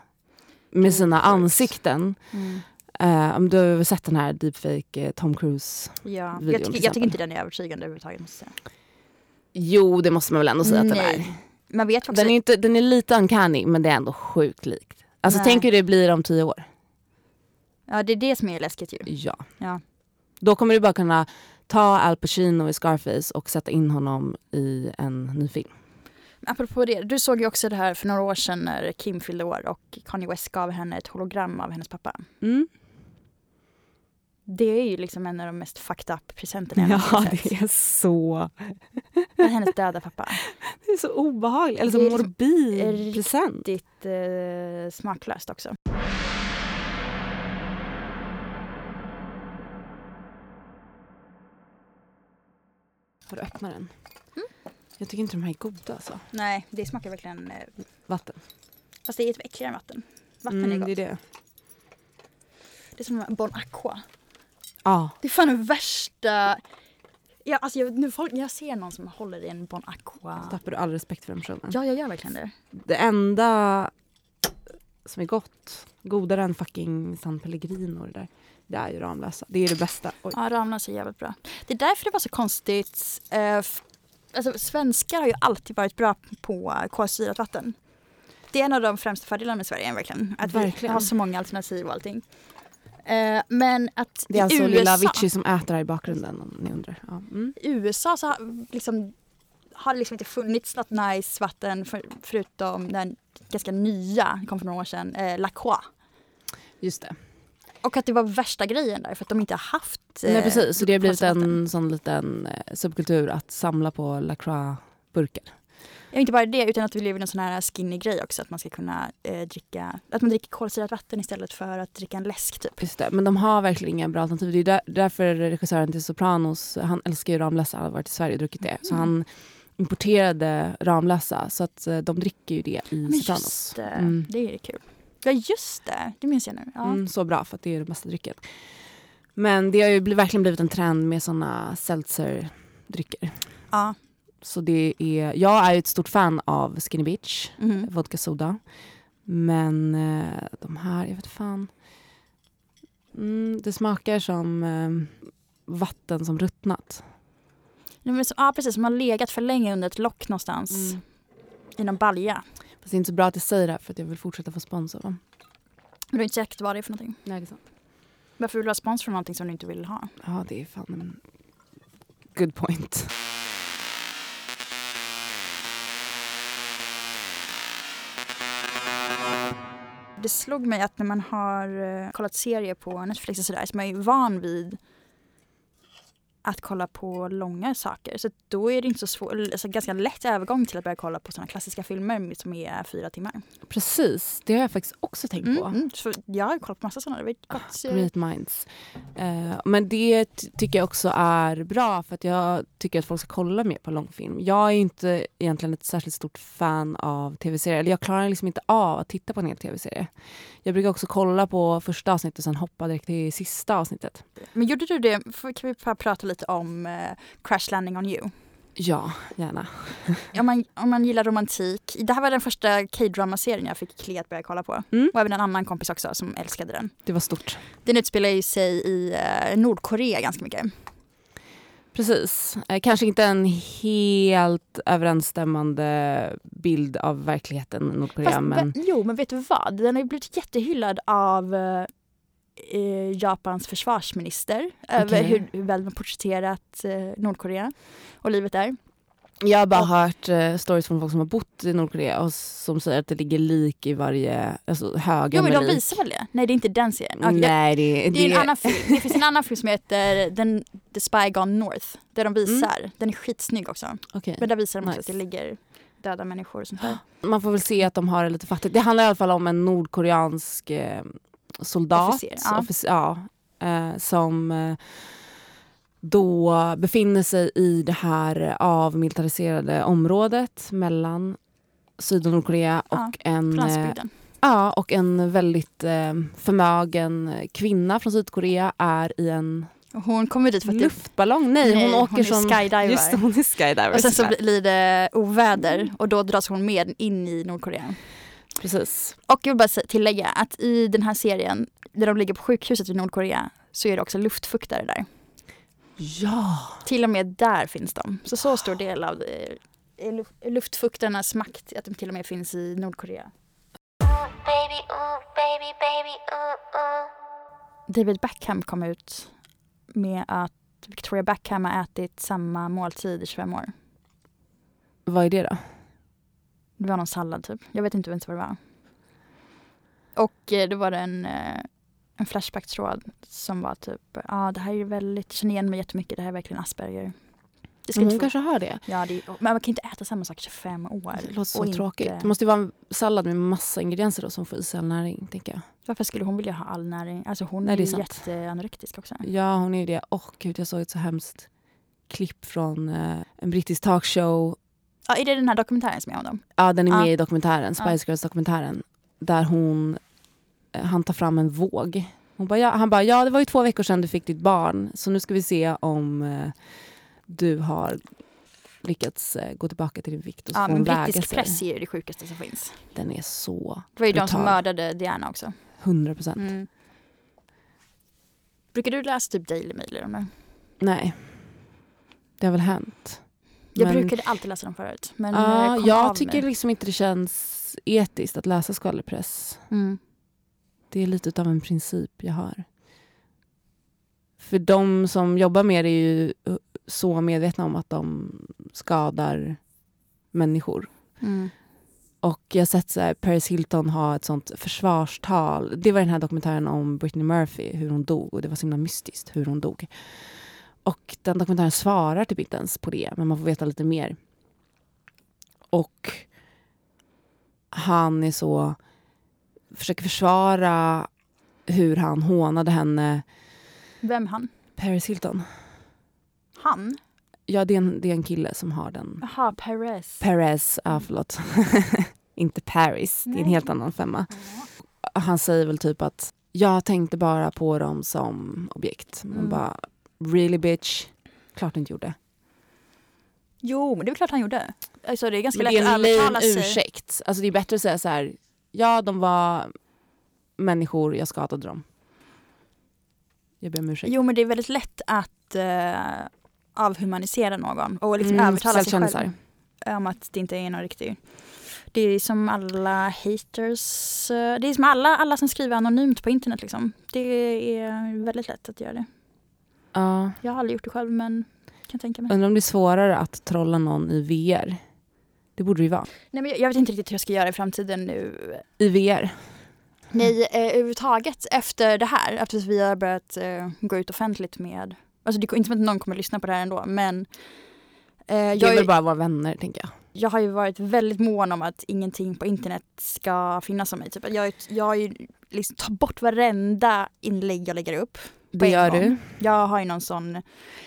S1: med sina
S2: Deepfakes.
S1: ansikten.
S2: Mm.
S1: Eh, om du har sett den här deepfake eh, Tom Cruise?
S2: Ja. Jag, tycker, inte den är övertygande överhuvudtaget.
S1: Jo, det måste man väl ändå säga att den är.
S2: Man vet också...
S1: Den är, inte, den är lite uncanny men det är ändå sjukt likt. Alltså
S2: Nej.
S1: tänk hur det blir om tio år.
S2: Ja, det är det som är läskigt ju.
S1: Ja.
S2: Ja.
S1: Då kommer du bara kunna ta Al Pacino i Scarface och sätta in honom i en ny film.
S2: Apropå det, du såg ju också det här för några år sedan när Kim fyllde år och Kanye West gav henne ett hologram av hennes pappa.
S1: Mm.
S2: Det är ju liksom en av de mest fucked up presenterna jag
S1: Ja,
S2: sett.
S1: det är så...
S2: Det är hennes döda pappa.
S1: Det är så obehagligt. Eller så
S2: Det är liksom
S1: morbid
S2: riktigt-
S1: present.
S2: Riktigt eh, smaklöst också.
S1: Får du öppna den? Jag tycker inte de här är goda alltså.
S2: Nej, det smakar verkligen... Eh,
S1: Vatten.
S2: fast det är ett äckligare än vatten. Vatten är
S1: Mm,
S2: gott.
S1: det
S2: Det
S1: är
S2: är,
S1: det.
S2: som Bon Aqua.
S1: Ja.
S2: Det är fan den värsta... Ja, alltså jag, nu folk, jag ser någon som håller i en Bon Aqua.
S1: Så tappar du all respekt för den personen.
S2: Ja, jag gör verkligen det.
S1: Det enda som är gott, godare än fucking San Pellegrino och det där, det är ju Ramlösa. Det är det bästa. Oj.
S2: Ja, Ramlösa är jävligt bra. Det är därför det var så konstigt. Eh, alltså, svenskar har ju alltid varit bra på kolsyrat vatten. Det är en av de främsta fördelarna med Sverige verkligen. Att vi
S1: Verkligen.
S2: har så många alternativ och allting. Eh, men att
S1: Det är alltså
S2: USA,
S1: lilla Avicii som äter här i bakgrunden om ni undrar. Ja. Mm.
S2: i USA så har, liksom, har det liksom inte funnits något nice vatten för, förutom den ganska nya, kom för några år sedan, eh, La Croix.
S1: Just det.
S2: Och att det var värsta grejen där för att de inte har haft eh,
S1: Nej precis, så det har blivit en sån liten eh, subkultur att samla på Lacroix-burkar.
S2: Ja, inte bara det, utan att vi lever i en sån här skinny grej också. Att man ska kunna eh, dricka, att man dricker kolsyrat vatten istället för att dricka en läsk typ.
S1: Just det. Men de har verkligen inga bra alternativ. Det är där, därför regissören till Sopranos, han älskar ju Ramlösa, han har varit i Sverige och druckit det. Så
S2: Mm.
S1: han importerade Ramlösa, så att eh, de dricker ju det i
S2: Men
S1: Sopranos.
S2: just det,
S1: Mm.
S2: det är kul. Ja just det, det minns jag nu. Ja.
S1: Mm, så bra, för att det är den bästa drycken. Men det har ju verkligen blivit en trend med såna seltzer-drycker.
S2: ja.
S1: Så det är, jag är ju ett stort fan av Skinny Bitch,
S2: Mhm.
S1: vodka soda. Men eh, de här, jag vet fan. Mm, det smakar som eh, vatten som ruttnat.
S2: Nej, men så, ja precis, som har legat för länge under ett lock någonstans.
S1: Mm.
S2: I någon balja.
S1: Fast det är inte så bra att jag säger det här för att jag vill fortsätta få spons av dem.
S2: Men du är inte säkert vad det är för någonting.
S1: Nej, det är sant.
S2: Varför vill du ha spons för någonting som du inte vill ha?
S1: Ja, det är fan en good point.
S2: Det slog mig att när man har eh, kollat serier på Netflix och sådär så man är ju van vid att kolla på långa saker. Så då är det inte så svårt, alltså ganska lätt övergång till att börja kolla på sådana klassiska filmer som är fyra timmar.
S1: Precis, det har jag faktiskt också tänkt
S2: Mm,
S1: på.
S2: mm, så jag har kollat på massa sådana. Det serie.
S1: Great minds. Eh, men det ty- tycker jag också är bra för att jag tycker att folk ska kolla mer på långfilm. Jag är inte egentligen ett särskilt stort fan av tv-serier. Eller jag klarar liksom inte av att titta på en hel tv-serie. Jag brukar också kolla på första avsnittet och sen hoppa direkt till sista avsnittet.
S2: Men gjorde du det, kan vi prata lite om eh, Crash Landing on You?
S1: Ja, gärna.
S2: Om man, om man gillar romantik. Det här var den första K-drama-serien jag fick Klee att börja kolla på.
S1: Mm.
S2: Och även en annan kompis också som älskade den.
S1: Det var stort.
S2: Den utspelar ju sig i eh, Nordkorea ganska mycket.
S1: Precis. Eh, kanske inte en helt överensstämmande bild av verkligheten i Nordkorea.
S2: Fast,
S1: men...
S2: Jo, men vet du vad? Den har ju blivit jättehyllad av eh, Japans försvarsminister över
S1: Okej.
S2: hur, hur väl de porträtterat eh, Nordkorea och livet där.
S1: Jag har bara
S2: Och-
S1: hört eh, stories från folk som har bott i Nordkorea och som säger att det ligger lik i varje, alltså högar
S2: Jo, men de visar väl det? Nej, det är inte den serien. Okej,
S1: Nej, det,
S2: det, det är en annan film. Det finns en annan film som heter den, The Spy Gone North. Där de visar, den är skitsnygg också.
S1: Okej.
S2: Men där visar de också
S1: Nice.
S2: att det ligger döda människor och sånt där.
S1: Man får väl se att de har det lite fattigt. Det handlar i alla fall om en nordkoreansk eh, soldat.
S2: Officer, ja.
S1: officer, ja, eh, som eh, då befinner sig i det här avmilitariserade området mellan Syd och Nordkorea
S2: Ja,
S1: och en
S2: På
S1: eh,
S2: landsbygden.
S1: Ja, och en väldigt eh, förmögen kvinna från Sydkorea är i en
S2: hon kommer dit för att det
S1: luftballong. Nej,
S2: Nej,
S1: hon åker
S2: hon är
S1: som...
S2: skydiver.
S1: Just det, hon är skydiver.
S2: och sen så blir det oväder och då dras hon med in i Nordkorea.
S1: Precis.
S2: Och jag vill bara tillägga att i den här serien, där de ligger på sjukhuset i Nordkorea, så är det också luftfuktare där.
S1: Ja.
S2: Till och med där finns de. Så så stor del av eh, luftfuktarnas makt att de till och med finns i Nordkorea.
S5: Baby, ooh, baby, baby, ooh, ooh.
S2: David Beckham kom ut med att Victoria Beckham har ätit samma måltid i 25 år.
S1: Vad är det då?
S2: Det var någon sallad typ. Jag vet inte ens vad det var. Och eh, då var det en, eh, en Flashback-tråd som var typ, ja ah, det här är väldigt, jag känner igen mig jättemycket, det här är verkligen Asperger. Det ska
S1: hon
S2: inte få-
S1: kanske har det.
S2: Ja, det, är- men man kan inte äta samma sak i 25 år.
S1: Det låter så
S2: Och inte-
S1: tråkigt. Det måste ju vara en sallad med massa ingredienser då som får i sig all näring, tänker jag.
S2: Varför skulle hon vilja ha all näring? Alltså hon
S1: Nej,
S2: är
S1: är
S2: jätteanorektisk också.
S1: Ja, hon är det. Åh gud, jag såg ett så hemskt klipp från eh, en brittisk talkshow.
S2: Ja, är det den här dokumentären som är om dem?
S1: Ja, den är med i dokumentären, Spice Girls-dokumentären. Där hon, eh, han tar fram en våg. Hon bara, ja, han bara, ja det var ju två veckor sedan du fick ditt barn. Så nu ska vi se om eh, du har lyckats eh, gå tillbaka till din vikt. Och så
S2: Ja, men brittisk
S1: sig.
S2: press är ju det sjukaste som finns.
S1: Den är så
S2: Det var ju de som
S1: Brutal.
S2: mördade Diana också.
S1: 100 procent.
S2: Mm. Brukar du läsa typ Daily Mail eller?
S1: Nej. Det har väl hänt.
S2: Jag
S1: Men-
S2: brukade alltid läsa dem förut. Men eh, kom
S1: jag
S2: av
S1: tycker liksom inte det känns etiskt att läsa skvallerpress.
S2: Mm.
S1: Det är lite av en princip jag har. För de som jobbar med det är ju uh, så medvetna om att de skadar människor.
S2: Mm.
S1: Och jag har sett så här, Paris Hilton ha ett sånt försvarstal. Det var den här dokumentären om Britney Murphy, hur hon dog. Och det var så himla mystiskt hur hon dog. Och den dokumentären svarar typ inte ens på det, men man får veta lite mer. Och han är så... Försöker försvara hur han hånade henne.
S2: Vem han?
S1: Paris Hilton.
S2: Han?
S1: Ja, det är en, det är en kille som har den.
S2: Jaha, Perez.
S1: Perez, ja förlåt. inte Paris, det är en
S2: Nej.
S1: helt annan femma. Han säger väl typ att jag tänkte bara på dem som objekt. Man
S2: Mm.
S1: bara, really bitch? Klart du inte gjorde.
S2: Jo, men det är klart han gjorde. Alltså, det är ganska
S1: Men
S2: lätt
S1: det är
S2: att
S1: en
S2: övertala sig.
S1: ursäkt. Alltså det är bättre att säga så här, ja de var människor, jag skadade dem. Jag ber om ursäkt.
S2: Jo, men det är väldigt lätt att uh, avhumanisera någon och liksom
S1: Mm,
S2: övertala sig själv om att det inte är någon riktig. Det är som alla haters, eh, det är som alla, alla som skriver anonymt på internet liksom. Det är väldigt lätt att göra det.
S1: Ja.
S2: Jag har aldrig gjort det själv men kan tänka mig.
S1: Undrar om det är svårare att trolla någon i VR. Det borde det ju vara.
S2: Nej, men jag, jag vet inte riktigt hur jag ska göra i framtiden nu.
S1: I VR.
S2: Nej, eh, överhuvudtaget efter det här, efter att vi har börjat eh, gå ut offentligt med, alltså det är inte som att någon kommer lyssna på det här ändå, men eh,
S1: Det är
S2: jag,
S1: väl bara våra vänner, tänker jag.
S2: jag har ju varit väldigt mån om att ingenting på internet ska finnas om mig. Typ. att Jag, jag har ju liksom tagit bort varenda inlägg jag lägger upp.
S1: Det gör
S2: gång.
S1: du.
S2: Jag har ju någon sån,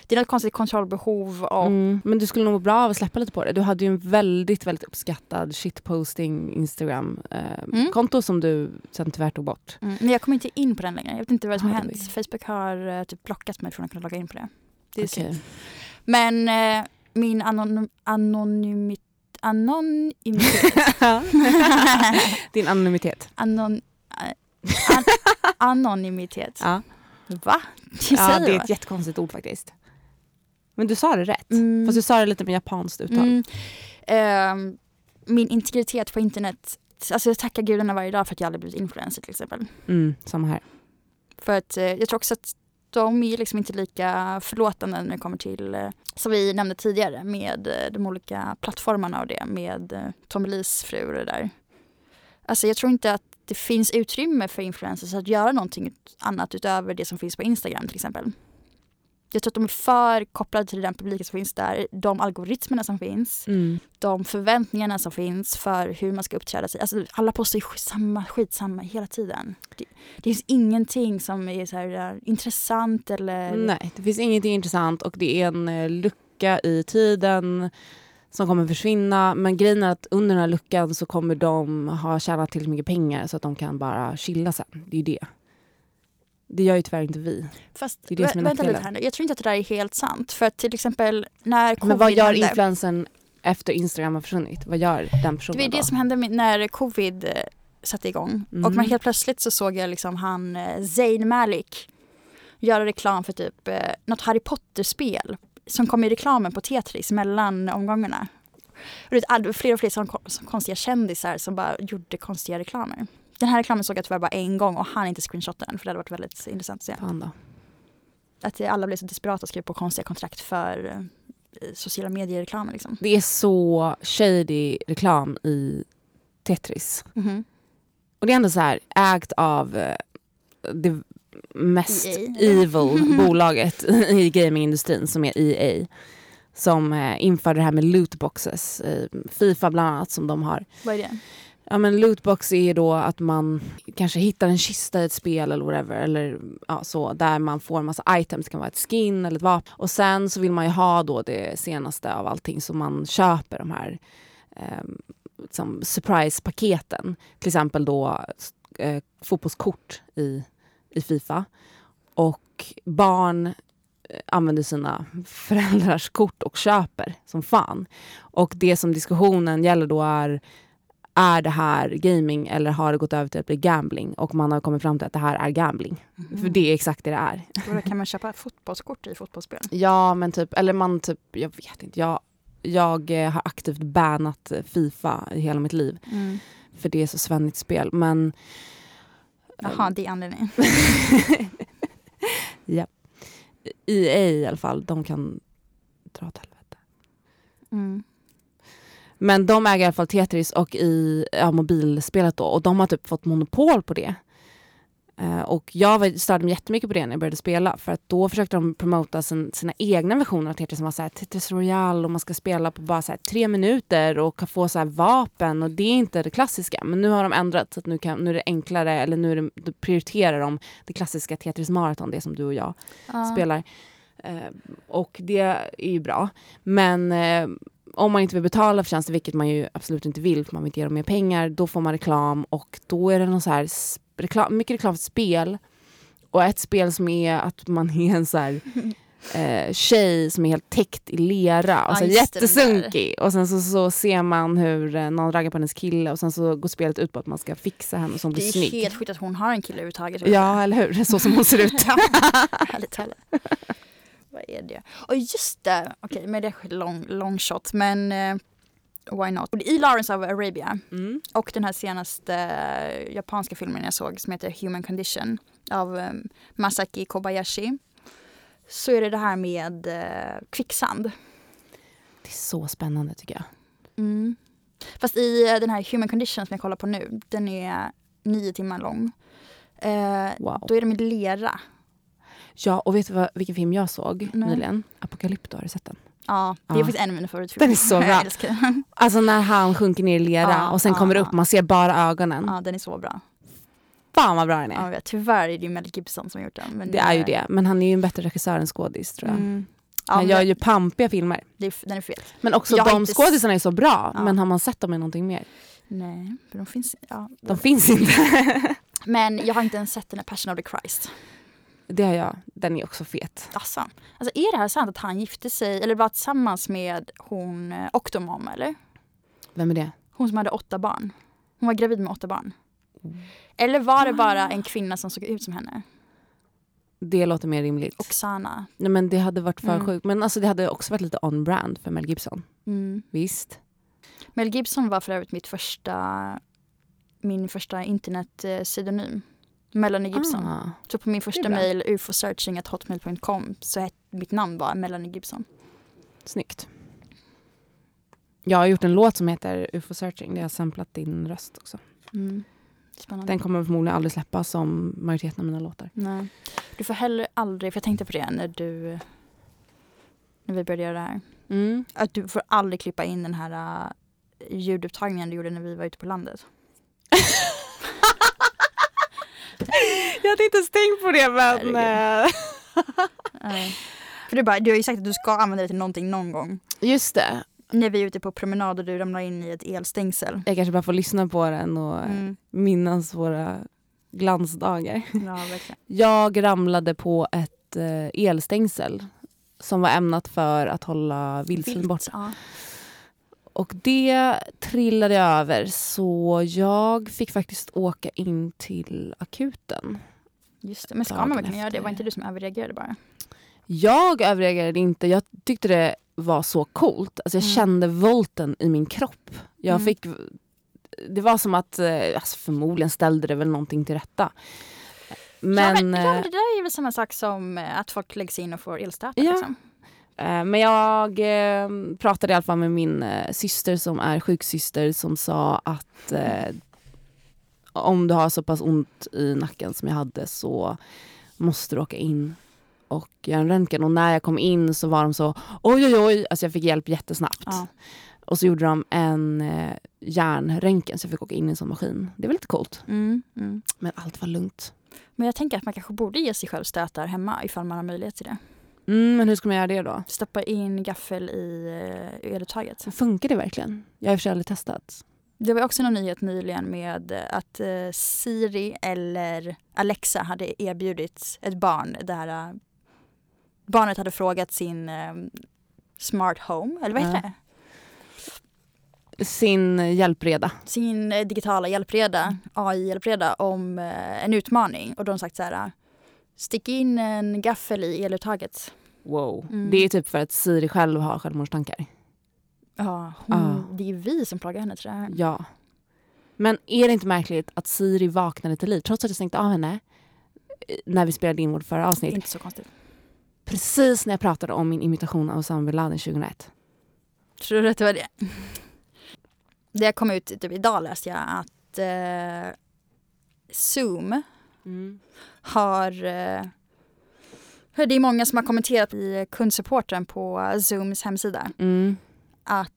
S2: det är något konstigt kontrollbehov och
S1: Mm. Men du skulle nog må bra av att släppa lite på det. Du hade ju en väldigt, väldigt uppskattad shitposting Instagram-konto som du sen tyvärr tog bort.
S2: Mm, men jag kommer inte in på den längre. Jag vet inte vad som har hänt. Facebook har eh, typ blockat mig från att kunna logga in på det. Det är synd.
S1: Okej.
S2: Men eh, min anon anonymit anonymitet.
S1: Din anonymitet.
S2: Anon eh, an anonymitet.
S1: Ja.
S2: Va? Jag
S1: ja, det är ett jättekonstigt ord faktiskt. Men du sa det rätt.
S2: Mm.
S1: Fast du sa det lite med japanskt uttal.
S2: Mm. Ehm, min integritet på internet. Alltså jag tackar gudarna varje dag för att jag aldrig blivit influencer till exempel.
S1: Mm, samma här.
S2: För att eh, jag tror också att de är liksom inte lika förlåtande när det kommer till, eh, som vi nämnde tidigare, med eh, de olika plattformarna och det, med Tommy Lees fru och det där. Alltså jag tror inte att det finns utrymme för influencers att göra någonting annat utöver det som finns på Instagram till exempel. Jag tror att de är för kopplade till den publiken som finns där. De algoritmerna som finns.
S1: Mm.
S2: De förväntningarna som finns för hur man ska uppträda sig. Alltså, alla postar ju samma skit samma hela tiden. Det, det finns ingenting som är så här, eh, intressant eller...
S1: Nej, det finns ingenting intressant och det är en eh, lucka i tiden som kommer försvinna. Men grejen är att under den här luckan så kommer de ha tjänat tillräckligt mycket pengar så att de kan bara chilla sen. Det är ju det. Det gör ju tyvärr inte vi.
S2: Fast
S1: Det är det som är
S2: vä- vänta lite här nu. Jag tror inte att det där är helt sant. För att till exempel när covid
S1: Men vad gör
S2: hände,
S1: influensen efter Instagram har försvunnit? Vad gör den
S2: Det
S1: personen
S2: var ju det
S1: då?
S2: som hände när covid eh, satte igång.
S1: Mm.
S2: Och man helt plötsligt så såg jag liksom han eh, Zayn Malik göra reklam för typ eh, något Harry Potter-spel som kom i reklamen på Tetris mellan omgångarna. Och det var fler och fler som, som konstiga kändisar som bara gjorde konstiga reklamer. Den här reklamen såg jag tyvärr bara en gång och han inte screenshotta den för det hade varit väldigt intressant att se.
S1: Fan då.
S2: Att alla blev så desperata och skrev på konstiga kontrakt för eh, sociala medier-reklamer liksom.
S1: Det är så shady reklam i Tetris.
S2: Mhm.
S1: Och det är ändå så här ägt av eh, det mest
S2: EA.
S1: evil bolaget i gamingindustrin som är EA. Som eh, införde det här med lootboxes. Eh, Fifa bland annat som de har.
S2: Vad är det?
S1: Ja men lootbox är då att man kanske hittar en kista i ett spel eller whatever. Eller ja, så, där man får en massa items. Det kan vara ett skin eller ett vapen. Och sen så vill man ju ha då det senaste av allting. Så man köper de här eh, liksom surprise-paketen. Till exempel då eh, fotbollskort i, i Fifa. Och barn eh, använder sina föräldrars kort och köper som fan. Och det som diskussionen gäller då är är det här gaming eller har det gått över till att bli gambling? Och man har kommit fram till att det här är gambling. För det är exakt det det är.
S2: Och då kan man köpa fotbollskort i fotbollsspel?
S1: Ja, men typ, eller man typ, jag vet inte. Jag, jag eh, har aktivt bannat eh, Fifa i hela mitt liv.
S2: Mm.
S1: För det är så svennigt spel. Men
S2: Jaha, det är anledningen.
S1: EA i alla fall, de kan dra åt helvete.
S2: Mm.
S1: Men de äger i alla fall Tetris och i ja, mobilspelet då. Och de har typ fått monopol på det. Eh, och jag störde mig jättemycket på det när jag började spela. För att då försökte de promota sin, sina egna versioner av Tetris som var så här, Tetris Royale och man ska spela på bara så här, tre minuter och kan få så här, vapen. Och det är inte det klassiska. Men nu har de ändrat så att nu, kan, nu är det enklare, eller nu det, prioriterar de det klassiska Tetris Marathon, det som du och jag
S2: Ja.
S1: spelar. Eh, och det är ju bra. Men eh, om man inte vill betala för tjänster, vilket man ju absolut inte vill, för man vill inte ge dem mer pengar, då får man reklam och då är det någon så här reklam, mycket reklam för spel. Och ett spel som är att man är en så här eh, tjej som är helt täckt i lera och så
S2: det,
S1: jättesunkig. Och sen så, så ser man hur eh, någon raggar på hennes kille och sen så går spelet ut på att man ska fixa henne så hon
S2: Det
S1: blir
S2: är
S1: snygg.
S2: helt sjukt att hon har en kille överhuvudtaget.
S1: Ja, eller hur? Så som hon ser ut.
S2: Ja, Härligt talat. Vad är det? Och just det, okej men det är long, long shot men eh, why not? I Lawrence of Arabia
S1: Mm.
S2: och den här senaste eh, japanska filmen jag såg som heter Human Condition av eh, Masaki Kobayashi så är det det här med eh, kvicksand.
S1: Det är så spännande tycker jag.
S2: Mm. Fast i eh, den här Human Condition som jag kollar på nu, den är nio timmar lång. Eh,
S1: Wow.
S2: Då är de i lera.
S1: Ja, och vet du vad, vilken film jag såg
S2: Nej.
S1: nyligen? Apocalypto, har du sett den?
S2: Ja, det är faktiskt en av mina favoritfilmer.
S1: Den är så bra.
S2: Jag älskar den.
S1: Alltså när han sjunker ner i lera
S2: Ja,
S1: och sen
S2: ja,
S1: kommer upp, man ser bara ögonen.
S2: Ja, den är så bra.
S1: Fan vad bra den är.
S2: Ja, jag vet. Tyvärr är det ju Mel Gibson som har gjort den. Men
S1: det är ju det, men han är ju en bättre regissör än skådis tror jag.
S2: Mm. Ja,
S1: han
S2: men
S1: gör ju pampiga filmer.
S2: det är, den är fel.
S1: Men också
S2: Jag har
S1: de
S2: inte s-
S1: skådisarna är så bra,
S2: Ja.
S1: men har man sett dem i någonting mer?
S2: Nej, för de finns ja.
S1: De finns inte.
S2: Men jag har inte ens sett den här Passion of the Christ.
S1: Det har jag, den är också fet.
S2: Alltså, alltså är det här sant att han gifte sig eller var tillsammans med hon eh, Octomom eller?
S1: Vem är det?
S2: Hon som hade åtta barn. Hon var gravid med åtta barn. Eller var det bara en kvinna som såg ut som henne?
S1: Det låter mer rimligt.
S2: Oksana.
S1: Nej men det hade varit för
S2: Mm.
S1: sjukt. Men alltså det hade också varit lite on-brand för Mel Gibson.
S2: Mm.
S1: Visst.
S2: Mel Gibson var för övrigt mitt första, min första internetpseudonym. Melanie Gibson.
S1: Ah.
S2: Så på min första mail, ufosearching.hotmail.com, så het, mitt namn var Melanie Gibson.
S1: Snyggt. Jag har gjort en låt som heter UFO Searching. Det har samplat din röst också.
S2: Mm. Spännande.
S1: Den kommer förmodligen aldrig släppas som majoriteten av mina låtar.
S2: Nej. Du får heller aldrig, för jag tänkte på det när du när vi började göra det här.
S1: Mm.
S2: Att du får aldrig klippa in den här uh, ljudupptagningen du gjorde när vi var ute på landet.
S1: Jag hade inte ens tänkt på det men... Eh,
S2: Nej. För du, bara, du har ju sagt att du ska använda det till någonting någon gång.
S1: Just det.
S2: När vi är ute på promenad och du ramlar in i ett elstängsel.
S1: Jag kanske bara får lyssna på den och
S2: Mm.
S1: minnas våra glansdagar.
S2: Ja, verkligen.
S1: Jag ramlade på ett eh, elstängsel som var ämnat för att hålla vildsvin
S2: Vilt,
S1: borta.
S2: Ja.
S1: Och det trillade över så jag fick faktiskt åka in till akuten.
S2: Just det. Men ska man verkligen göra det? Var inte du som överreagerade bara?
S1: Jag överreagerade inte. Jag tyckte det var så coolt. Alltså jag
S2: Mm.
S1: kände volten i min kropp. Jag
S2: Mm.
S1: fick... Det var som att, eh, alltså förmodligen ställde det väl någonting till rätta. Men,
S2: ja, men, ja,
S1: eh,
S2: det där är väl samma sak som eh, att folk läggs in och får elstötar.
S1: Ja.
S2: Liksom.
S1: Eh, men jag eh, pratade i alla fall med min eh, syster som är sjuksyster som sa att om du har så pass ont i nacken som jag hade så måste du åka in och göra en röntgen. Och när jag kom in så var de så oj oj oj, alltså jag fick hjälp jättesnabbt.
S2: Ja.
S1: Och så gjorde de en eh, hjärnröntgen så jag fick åka in i en sån maskin. Det var lite coolt.
S2: Mm, mm.
S1: Men allt var lugnt.
S2: Men jag tänker att man kanske borde ge sig själv stötar hemma ifall man har möjlighet till det.
S1: Mm, men hur ska man göra det då?
S2: Stoppa in gaffel i eh, eluttaget.
S1: Funkar det verkligen? Jag har i och för sig aldrig testat.
S2: Det var också någon nyhet nyligen med att eh, Siri eller Alexa hade erbjudit ett barn där eh, barnet hade frågat sin smart home, eller vad heter
S1: Ja.
S2: det?
S1: Sin hjälpreda.
S2: Sin digitala hjälpreda, AI-hjälpreda om en utmaning och de sagt så här Stick in en gaffel i eluttaget.
S1: Wow.
S2: Mm.
S1: Det är typ för att Siri själv har självmordstankar.
S2: Ja, hon,
S1: Ah.
S2: det är vi som plågar henne tror jag.
S1: Ja. Men är det inte märkligt att Siri vaknade till liv trots att jag stängde av henne eh, när vi spelade in vårt förra
S2: Det är
S1: avsnitt?
S2: inte så konstigt.
S1: Precis när jag pratade om min imitation av Osama bin Laden 2001.
S2: Tror du att det var det? Det kom ut typ idag läste jag att eh, Zoom har... Eh, det är många som har kommenterat i kundsupporten på Zooms hemsida
S1: Mm.
S2: att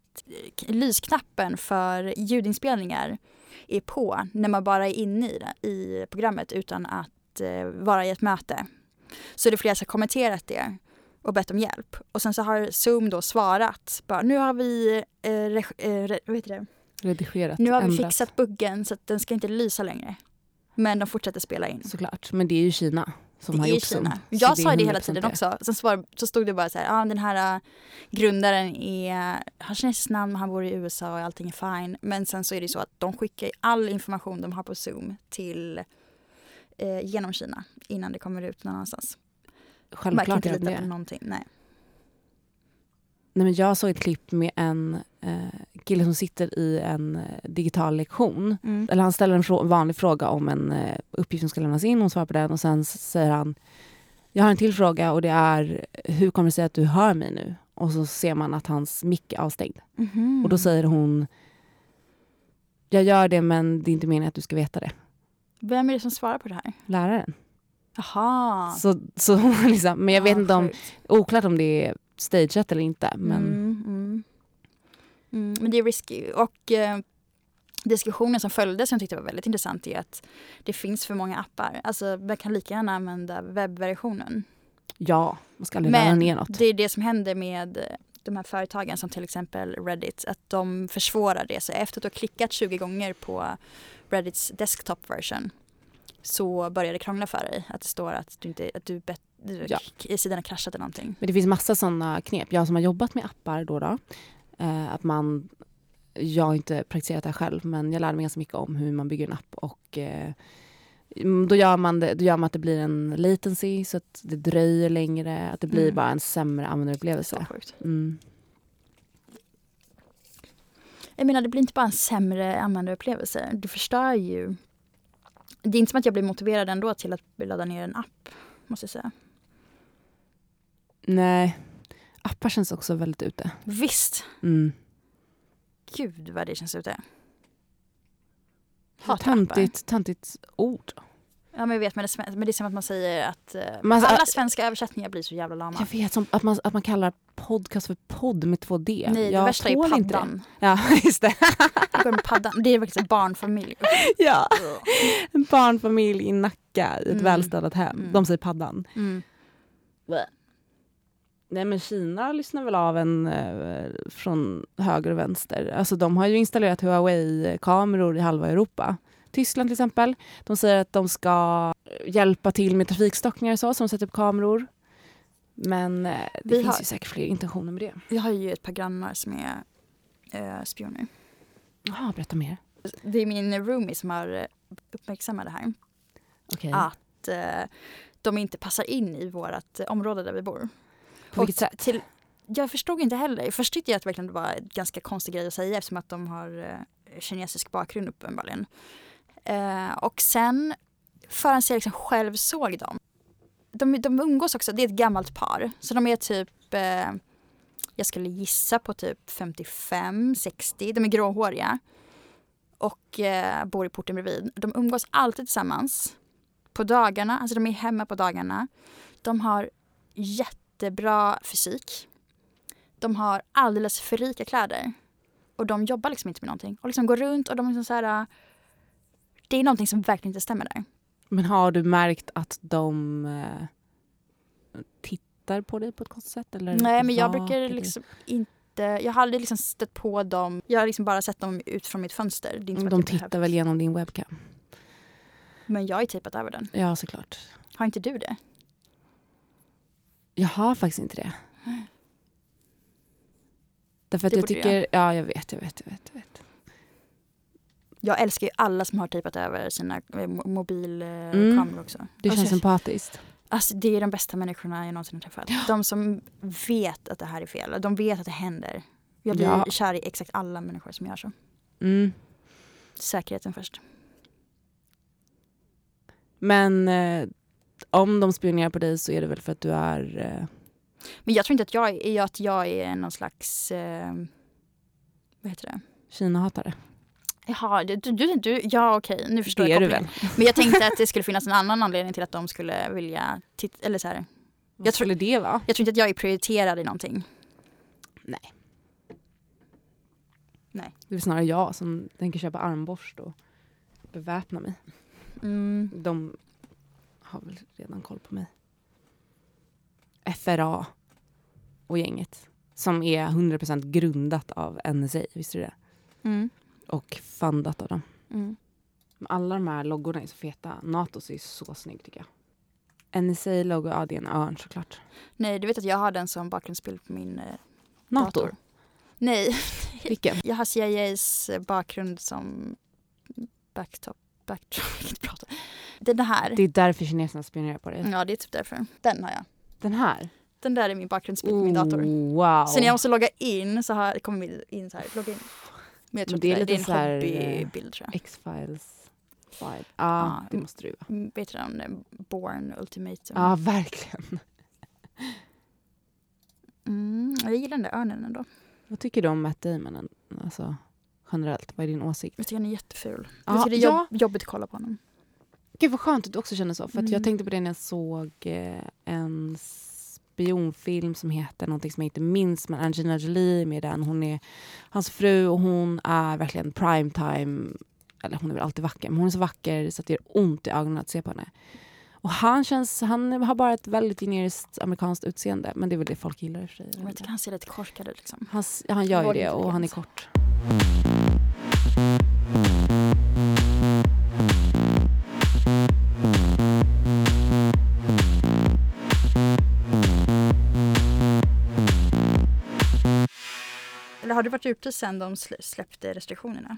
S2: eh, lysknappen för ljudinspelningar är på när man bara är inne i, det, i programmet utan att eh, vara i ett möte. Så det är flera som har kommenterat det och bett om hjälp. Och sen så har Zoom då svarat, bara, nu har vi, eh, reg- eh, re- vad heter det?
S1: Redigerat,
S2: Nu har vi
S1: ändrat.
S2: fixat buggen så att den ska inte lysa längre. Men de fortsätter spela in.
S1: Såklart. Men det är ju Kina som
S2: det
S1: har gjort
S2: Kina.
S1: Zoom.
S2: Jag
S1: Så
S2: sa det hela
S1: 100%
S2: tiden
S1: det.
S2: också. Sen svar, så stod det bara så här, ah, den här uh, grundaren är, har kinesiskt namn, han bor i USA och allting är fine. Men sen så är det så att de skickar all information de har på Zoom till eh, genom Kina innan det kommer ut någon annanstans. Man kan
S1: Självklart
S2: inte lita på någonting. Nej.
S1: Nej, men jag såg ett klipp med en eh, kille som sitter i en eh, digital lektion.
S2: Mm.
S1: Eller han ställer en frå- vanlig fråga om en eh, uppgift som ska lämnas in. Hon svarar på den och sen säger han Jag har en till fråga och det är Hur kommer det sig att du hör mig nu? Och så ser man att hans mick är avstängd.
S2: Mhm.
S1: Och då säger hon Jag gör det men det är inte meningen att du ska veta det.
S2: Vem är det som svarar på det här?
S1: Läraren.
S2: Jaha.
S1: Så, så liksom, men jag vet
S2: Ah,
S1: inte om, oklart om det är stageat eller inte. Men
S2: Mm, mm. Mm, men det är risky. Och eh, diskussionen som följde som jag tyckte var väldigt intressant är att det finns för många appar. Alltså man kan lika gärna använda webbversionen.
S1: ja, man ska aldrig ladda
S2: Men
S1: ner något.
S2: det är det som händer med eh, de här företagen som till exempel Reddit, att de försvårar det. Så efter att du har klickat 20 gånger på Reddits desktop version så börjar det krångla för dig. Att det står att du inte, att du, bet,
S1: Ja.
S2: sidan har kraschat eller någonting.
S1: Men det finns massa sådana knep. Jag som har jobbat med appar då, då eh, att man, jag har inte praktiserat det här själv, men jag lärde mig ganska mycket om hur man bygger en app och eh, mm, då gör, man det, då gör man att det blir en latency så att det dröjer längre, att det blir
S2: Mm.
S1: bara en sämre användarupplevelse. Mm.
S2: Jag menar det blir inte bara en sämre användarupplevelse. Du förstör ju. Det är inte som att jag blir motiverad ändå till att ladda ner en app. Måste jag säga.
S1: Nej, appar känns också väldigt ute.
S2: Visst.
S1: Mm.
S2: Gud vad det känns ute. Hatar appar.
S1: Töntigt, töntigt ord.
S2: Ja men jag vet men det, är- men det är som att man säger att eh,
S1: alltså,
S2: alla svenska översättningar blir så jävla lama.
S1: Jag vet, som att, man, att man kallar podcast för podd med två D.
S2: Nej det
S1: jag
S2: värsta är
S1: tål inte det.
S2: paddan.
S1: Ja, just det.
S2: Det går med paddan. Det är verkligen så barnfamilj.
S1: ja. En barnfamilj i Nacka i ett
S2: Mm.
S1: välstädat hem.
S2: Mm.
S1: De säger paddan.
S2: Mm.
S1: Nej men Kina lyssnar väl av en eh, från höger och vänster. Alltså de har ju installerat Huawei-kameror i halva Europa. Tyskland till exempel. De säger att de ska hjälpa till med trafikstockningar och så, så de sätter upp kameror. Men eh, det
S2: Vi
S1: finns
S2: har-
S1: ju säkert fler intentioner med det.
S2: Jag har ju ett par grannar som är eh, spioner.
S1: Jaha, berätta mer.
S2: Det är min roomie som har eh, uppmärksammat det här.
S1: Okej.
S2: Att eh, de inte passar in i vårt område där vi bor.
S1: På vilket sätt?
S2: Till, jag förstod inte heller. Först tyckte jag att verkligen det var en ganska konstig grej att säga eftersom att de har eh, kinesisk bakgrund uppenbarligen. Eh, och sen förrän jag liksom själv såg dem. De, de umgås också, det är ett gammalt par. Så de är typ, eh, jag skulle gissa på typ 55, 60. De är gråhåriga. Och eh, bor i porten bredvid. De umgås alltid tillsammans. På dagarna, alltså de är hemma på dagarna. De har jättebra fysik. De har alldeles för rika kläder. Och de jobbar liksom inte med någonting. Och liksom går runt och de är liksom så här... äh, Det är någonting som verkligen inte stämmer där.
S1: Men har du märkt att de eh, tittar på dig på ett konstigt sätt? Eller
S2: Nej men jag brukar liksom inte... Jag har aldrig liksom stött på dem. Jag har liksom bara sett dem ut från mitt fönster. Det
S1: De tittar
S2: behövt.
S1: väl genom din webcam?
S2: Men jag har ju tejpat över den.
S1: Ja, såklart.
S2: Har inte du det?
S1: Jag har faktiskt inte det. Därför att
S2: Det
S1: jag tycker... Ja, jag vet, jag vet, jag vet. Jag vet.
S2: Jag älskar ju alla som har tejpat över sina eh, mo- mobilkameror
S1: Mm.
S2: också.
S1: Det
S2: Alltså,
S1: känns sympatiskt.
S2: Alltså det är de bästa människorna jag någonsin har träffat. De som vet att det här är fel. De vet att det händer. Jag blir
S1: Ja.
S2: kär i exakt alla människor som gör så.
S1: Mm.
S2: Säkerheten först.
S1: Men eh, om de spionerar på dig så är det väl för att du är... Eh,
S2: Men jag tror inte att jag är, att jag är någon slags... Eh, vad heter det?
S1: Kina-hatare.
S2: Jaha, du, du, du, ja okej, nu förstår
S1: Det
S2: jag
S1: är du
S2: kopplingen. Men jag tänkte att det skulle finnas en annan anledning till att de skulle vilja titta, eller så här.
S1: Vad
S2: Jag tror-
S1: skulle det vara?
S2: Jag tror inte att jag är prioriterad i någonting.
S1: Nej.
S2: Nej.
S1: Det är snarare jag som tänker köpa armborst och beväpna mig.
S2: Mm.
S1: De har väl redan koll på mig. FRA och gänget. Som är 100% grundat av NSA, visste du det?
S2: Mm.
S1: Och fundat av dem.
S2: Mm.
S1: Alla de här loggorna är så feta. Natos är så snygg tycker jag. NSA-logo, ja det är en örn såklart.
S2: Nej, du vet att jag har den som bakgrundsbild på min eh,
S1: Nato?
S2: dator. Nej,
S1: Vilken?
S2: jag har CIAs bakgrund som backtop. Prata. Den här.
S1: Det är därför kineserna spionerar på dig.
S2: Ja, det är typ därför. Den har jag.
S1: Den här?
S2: Den där är min bakgrundsbild på min dator.
S1: Wow.
S2: Så när jag måste logga in så har, kommer vi in så här, logga in. Men jag tror
S1: det är
S2: det, det är en
S1: lite så här,
S2: hobbybild tror jag.
S1: X-Files vibe. Ja,
S2: Ja,
S1: det måste du vara.
S2: Vet du den? Born Ultimatum.
S1: Ja, verkligen.
S2: Mm, jag gillar den där örnen ändå.
S1: Vad tycker du om Matt Damon? Alltså, generellt, vad är din åsikt?
S2: Jag tycker han är jätteful.
S1: Ja,
S2: jag tycker det är jobb, jobbigt att kolla på honom.
S1: Gud vad skönt att du också känner så. För att jag
S2: Mm.
S1: tänkte på det när jag såg eh, en spionfilm som heter någonting som jag inte minns. Men Angelina Jolie med den. Hon är hans fru och hon är verkligen primetime. Eller hon är väl alltid vacker. Men hon är så vacker så att det gör ont i ögonen att se på henne. Och han känns, han har bara ett väldigt generiskt amerikanskt utseende. Men det är väl det folk gillar i och för sig. Jag
S2: tycker han ser lite korkad ut liksom.
S1: Han, han gör ju det och han är kort.
S2: Eller har du varit ute sen de slä- släppte restriktionerna?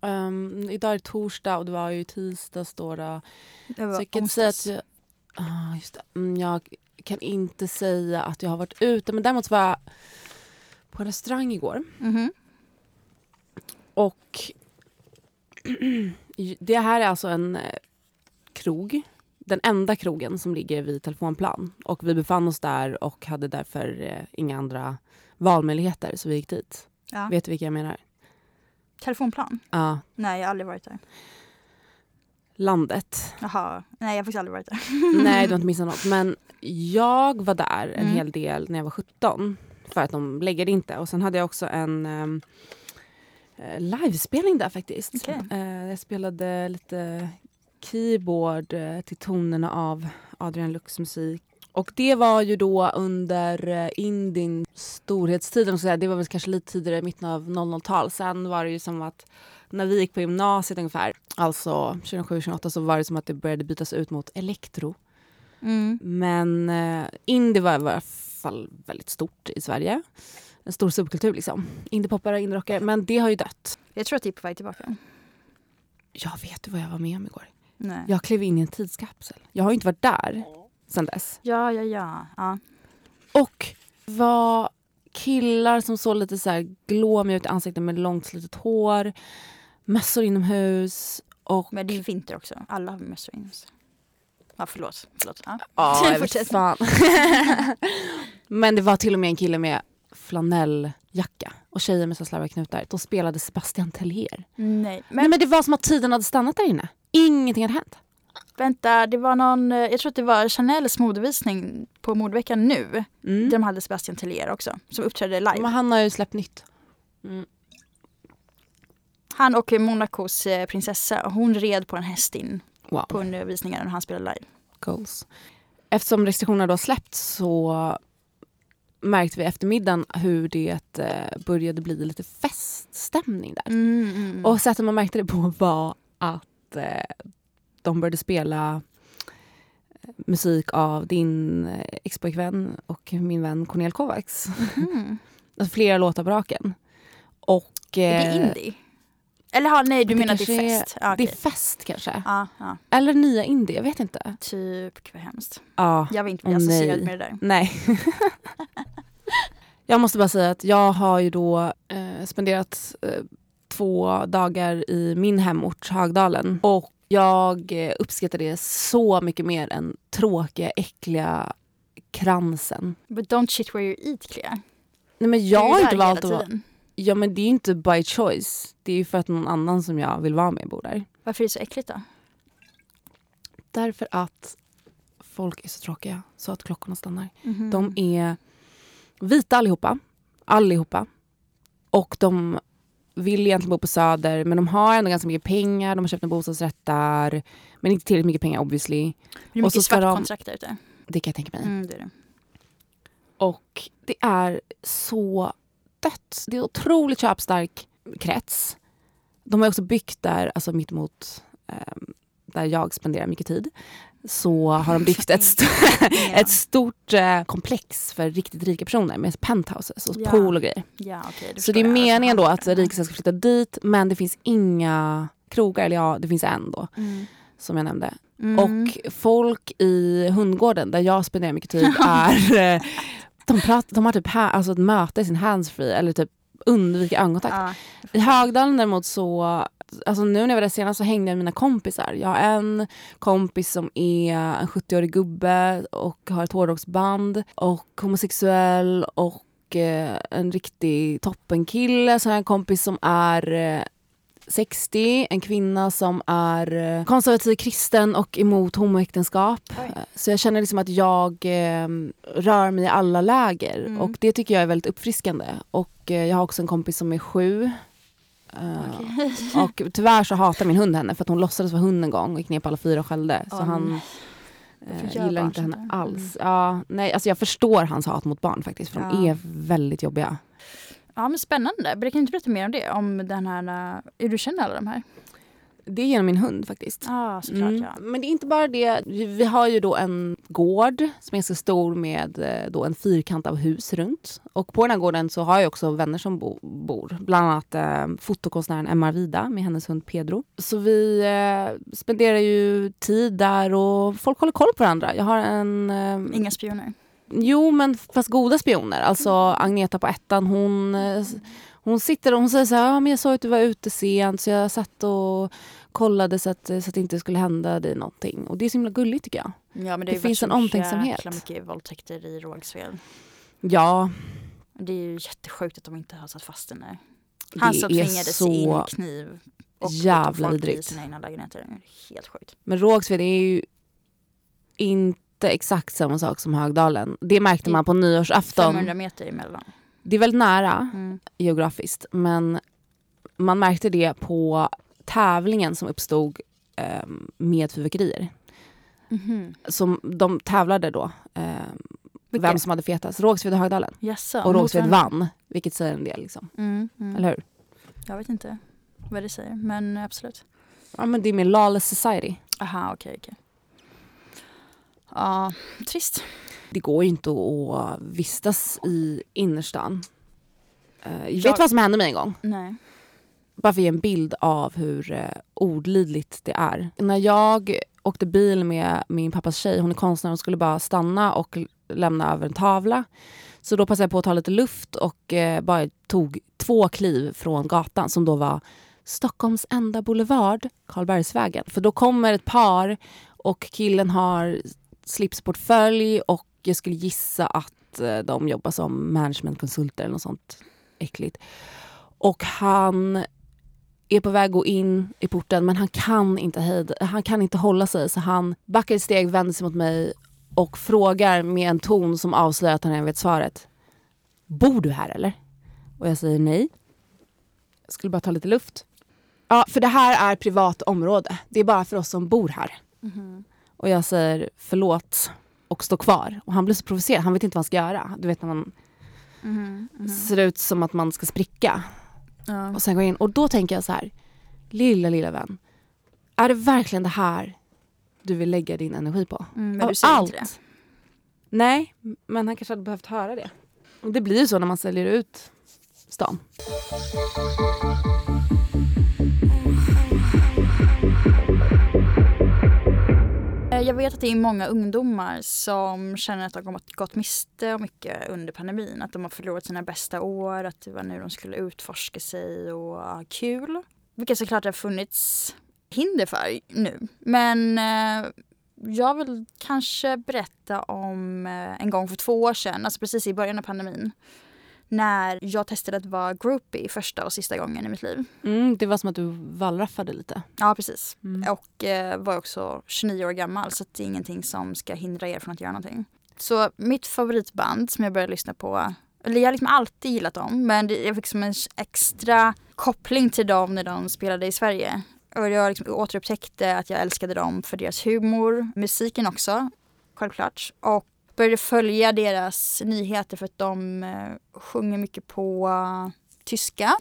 S1: Um, idag är det torsdag och det var ju tisdags då. då.
S2: Det var
S1: Så jag kan inte säga att
S2: onsdags.
S1: jag, ah, just. Mm, jag kan inte säga att jag har varit ute. Men däremot var jag på restaurang igår.
S2: Mhm.
S1: Och det här är alltså en eh, krog. Den enda krogen som ligger vid telefonplan. Och vi befann oss där och hade därför eh, inga andra valmöjligheter. Så vi gick dit.
S2: Ja.
S1: Vet du vilka jag menar?
S2: Telefonplan?
S1: Ja.
S2: Nej, jag har aldrig varit där.
S1: landet.
S2: Jaha, nej jag har faktiskt aldrig varit där.
S1: Nej, du har inte missat något. Men jag var där en
S2: Mm.
S1: hel del när jag var 17. För att de lägger det inte. Och sen hade jag också en um, livespelning där faktiskt.
S2: Okej.
S1: Eh, jag spelade lite keyboard eh, till tonerna av Adrian Lux musik. Och det var ju då under Indien storhetstiden. Så det var väl kanske lite tidigare, i mitten av 00-tal. Sen var det ju som att när vi gick på gymnasiet ungefär, alltså 2007-2008 så var det som att det började bytas ut mot elektro.
S2: Mm.
S1: Men eh, indie var i alla fall väldigt stort i Sverige. En stor subkultur liksom. Indiepoppare, indierockare. Men det har ju dött.
S2: Jag tror att det är på väg tillbaka.
S1: Jag vet du vad jag var med om igår?
S2: Nej.
S1: Jag klev in i en tidskapsel. Jag har ju inte varit där sen dess.
S2: Ja, ja, ja. ja.
S1: Och var killar som såg lite så här glåmiga ut i ansiktet med långt slitet hår. Mössor inomhus. Och
S2: Men det är ju vinter också. Alla har mössor inomhus. Ja, förlåt. förlåt. Ja.
S1: Ja, jag vet fan. Men det var till och med en kille med flanelljacka och tjejer med så slarviga knutar. De spelade Sebastian Tellier.
S2: Nej,
S1: Men,
S2: men,
S1: men det var som att tiden hade stannat där inne. Ingenting hade hänt.
S2: vänta, det var någon, eh, jag tror att det var Chanels modevisning på modeveckan nu.
S1: Mm.
S2: Där de hade Sebastian Tellier också, som uppträdde live.
S1: Men han har ju släppt nytt. Mm.
S2: Han och Monacos eh, prinsessa, hon red på en häst in
S1: Wow,
S2: på under visningen och han spelade live.
S1: goals. Eftersom restriktionerna då släppts så märkte vi eftermiddagen hur det eh, började bli lite feststämning där.
S2: Mm,
S1: Och sättet man märkte det på var att eh, de började spela eh, musik av din expojkvän och min vän Cornel Kovacs.
S2: mm.
S1: Alltså flera låtar på raken. Och,
S2: Är det indie? Eller ha, nej, du
S1: det
S2: menar det är
S1: är-
S2: fest? Ja,
S1: Det är fest kanske.
S2: ja, ja.
S1: Eller nya indie, jag vet inte.
S2: Typ, vad hemskt.
S1: Ja,
S2: Jag vill inte bli associerad
S1: nej.
S2: med det där.
S1: nej. jag måste bara säga att jag har ju då eh, spenderat eh, två dagar i min hemort Högdalen. Och jag eh, uppskattar det så mycket mer än tråkiga, äckliga kransen.
S2: But don't shit where you eat, Clea.
S1: Nej men jag har inte valt att vara... Ja men det är ju inte by choice. Det är ju för att någon annan som jag vill vara med bor där.
S2: Varför är det så äckligt då?
S1: Därför att folk är så tråkiga så att klockorna stannar.
S2: Mhm.
S1: De är vita allihopa. Allihopa. Och de vill egentligen bo på Söder men de har ändå ganska mycket pengar. De har köpt en bostadsrätt där. Men inte tillräckligt mycket pengar obviously.
S2: det är
S1: och så
S2: mycket
S1: ska
S2: svart
S1: de-
S2: ute.
S1: Det kan jag tänka mig.
S2: Mm, det det.
S1: Och det är så dött. Det är en otroligt köpstark krets. De har också byggt där, alltså mitt emot ehm, där jag spenderar mycket tid. Så har de byggt ett, st- ett stort eh, komplex för riktigt rika personer med penthouses och
S2: Ja.
S1: pool och grejer.
S2: Ja, okej,
S1: Så det är
S2: jag.
S1: meningen då att rika ska flytta dit men det finns inga krogar, eller ja, det finns en då
S2: Mm.
S1: som jag nämnde.
S2: Mm.
S1: Och folk i hundgården där jag spenderar mycket tid är... eh, de, pratar, de har typ alltså ett möte i sin handsfree eller typ undviker ögonkontakt.
S2: Ja.
S1: I Högdalen däremot så... Alltså nu när jag var där senast så hängde jag med mina kompisar. Jag har en kompis som är en 70-årig gubbe och har ett hårdrocksband och homosexuell och eh, en riktig toppenkille. Så har jag en kompis som är eh, 60, en kvinna som är eh, konservativ kristen och emot homoäktenskap.
S2: Oj.
S1: Eh, Så jag känner liksom att jag eh, rör mig i alla läger
S2: Mm.
S1: och det tycker jag är väldigt uppfriskande. Och eh, jag har också en kompis som är sju.
S2: Okej.
S1: och tyvärr så hatar min hund henne för att hon låtsades vara hund en gång och gick ner på alla fyra och skällde. Så han eh, gillar inte henne alls. Ja, nej, alltså jag förstår hans hat mot barn faktiskt för de
S2: Ja.
S1: är väldigt jobbiga.
S2: Ja men spännande. Kan du inte berätta mer om det? Om den här, hur du känner alla de här?
S1: Det är genom min hund faktiskt.
S2: Ah, såklart
S1: Mm.
S2: ja.
S1: Men det är inte bara det. Vi har ju då en gård som är ganska stor med eh, då en fyrkant av hus runt. Och på den här gården så har jag också vänner som bo, bor. Bland annat eh, fotokonstnären Emma Arvida med hennes hund Pedro. Så vi eh, spenderar ju tid där och folk håller koll på varandra. Jag har en... Eh,
S2: Inga spioner.
S1: Jo, men fast goda spioner. Alltså Agneta på ettan, hon, hon sitter och hon säger så här, ja, men jag såg att du var ute sent så jag satt och kollade så att, så att det inte skulle hända dig någonting. Och det är så himla gulligt tycker jag.
S2: Ja men det,
S1: Det
S2: har
S1: finns en omtänksamhet.
S2: jäkla mycket våldtäkter i Rågsved.
S1: Ja,
S2: Det är ju jättesjukt att de inte har satt fast
S1: det
S2: Han som tvingades
S1: så
S2: in i kniv. Och
S1: Jävla
S2: i
S1: vidrigt.
S2: sina egna lägenheter. Det är Helt sjukt.
S1: Men Rågsved är ju inte exakt samma sak som Högdalen. Det märkte man på nyårsafton.
S2: 500 meter emellan.
S1: Det är väldigt nära
S2: Mm.
S1: geografiskt men man märkte det på tävlingen som uppstod eh, med fyrverkerier.
S2: Mhm.
S1: Som de tävlade då, eh, vem som hade fetast. Rågsved och Högdalen.
S2: Jaså,
S1: och Rågsved vann, vilket säger en del. Liksom.
S2: Mm, mm.
S1: Eller hur?
S2: Jag vet inte vad det säger, men absolut.
S1: Ja, men det är med Lawless Society.
S2: Aha, okej, okej. Ja, trist.
S1: Det går ju inte att vistas i innerstan. Eh,
S2: Jag-
S1: Vet du vad som hände mig en gång?
S2: Nej.
S1: Bara för att ge en bild av hur eh, ordlidligt det är. När jag åkte bil med min pappas tjej, hon är konstnär, hon skulle bara stanna och lämna över en tavla. Så då passade jag på att ta lite luft och eh, bara tog två kliv från gatan som då var Stockholms enda boulevard, Karlbergsvägen. För då kommer ett par och killen har slipsportfölj och jag skulle gissa att eh, de jobbar som managementkonsulter eller något sånt äckligt. Och han är på väg att gå in i porten men han kan inte hejda, han kan inte hålla sig så han backar ett steg, vänder sig mot mig och frågar med en ton som avslöjar att han redan vet svaret. Bor du här eller? Och jag säger nej. Jag skulle bara ta lite luft. Ja, för det här är privat område. Det är bara för oss som bor här.
S2: Mhm.
S1: Och jag säger förlåt och står kvar. Och han blir så provocerad, han vet inte vad han ska göra. Du vet när man
S2: Mhm, mhm.
S1: ser ut som att man ska spricka.
S2: Ja.
S1: Och sen går in och då tänker jag så här. Lilla, lilla vän. Är det verkligen det här du vill lägga din energi på?
S2: Mm, men
S1: Av
S2: du säger
S1: allt.
S2: inte det.
S1: Nej, men han kanske hade behövt höra det. Och det blir ju så när man säljer ut stan.
S2: Eh, jag vet att det är många ungdomar som känner att de har gått- miste om mycket under pandemin. Att de har förlorat sina bästa år, att det var nu de skulle utforska sig och ha kul. Vilket såklart har funnits hinder för nu. Men eh, jag vill kanske berätta om eh, en gång för två år sedan, alltså precis i början av pandemin. När jag testade att vara groupie första och sista gången i mitt liv.
S1: Mm, det var som att du wallraffade lite.
S2: Ja, precis.
S1: Mm.
S2: Och eh, var också 29 år gammal så att det är ingenting som ska hindra er från att göra någonting. Så mitt favoritband som jag började lyssna på, eller jag har liksom alltid gillat dem men jag fick som en extra koppling till dem när de spelade i Sverige. Och jag liksom återupptäckte att jag älskade dem för deras humor, musiken också, självklart. Och började följa deras nyheter för att de eh, sjunger mycket på eh, tyska.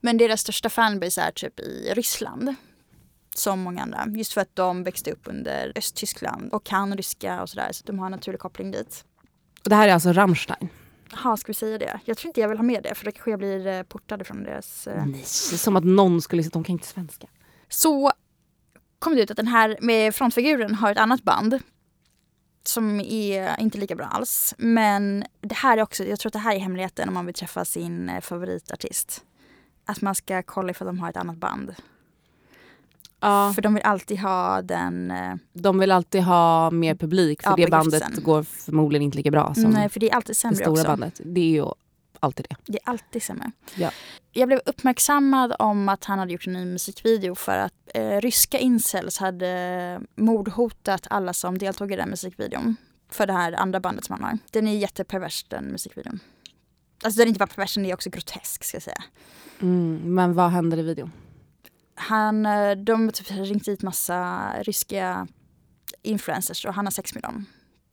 S2: Men deras största fanbase är typ i Ryssland som många andra. Just för att de växte upp under Östtyskland och kan ryska och sådär. Så de har en naturlig koppling dit.
S1: Och det här är alltså Rammstein.
S2: Jaha, ska vi säga det? Jag tror inte jag vill ha med det för då kanske jag blir eh, portad från deras... eh.
S1: Nej, som att någon skulle säga att de kan inte svenska.
S2: Så kom det ut att den här med frontfiguren har ett annat band som är inte lika bra alls. Men det här är också, jag tror att det här är hemligheten om man vill träffa sin eh, favoritartist. Att man ska kolla ifall de har ett annat band.
S1: Ja,
S2: För de vill alltid ha den... eh,
S1: de vill alltid ha mer publik för
S2: Ja,
S1: det bandet går förmodligen inte lika bra som
S2: nej, för det är alltid
S1: det
S2: sämre
S1: stora
S2: också.
S1: bandet. Det är ju alltid det.
S2: Det är alltid sämre.
S1: Ja.
S2: Jag blev uppmärksammad om att han hade gjort en ny musikvideo för att eh, ryska incels hade mordhotat alla som deltog i den musikvideon. För det här andra bandet som han har. Den är jättepervers den musikvideon. Alltså den är inte bara pervers, den är också grotesk ska jag säga.
S1: Mm, men vad händer i videon?
S2: Han, eh, de har typ ringt hit massa ryska influencers och han har sex med dem.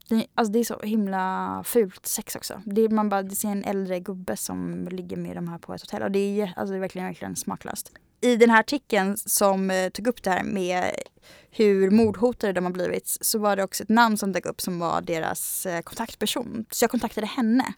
S2: Det, alltså det är så himla fult sex också. Det är, man bara det ser en äldre gubbe som ligger med de här på ett hotell och det är, alltså det är verkligen, verkligen smaklöst. I den här artikeln som eh, tog upp det här med hur mordhotade de har blivit så var det också ett namn som dök upp som var deras eh, kontaktperson. Så jag kontaktade henne.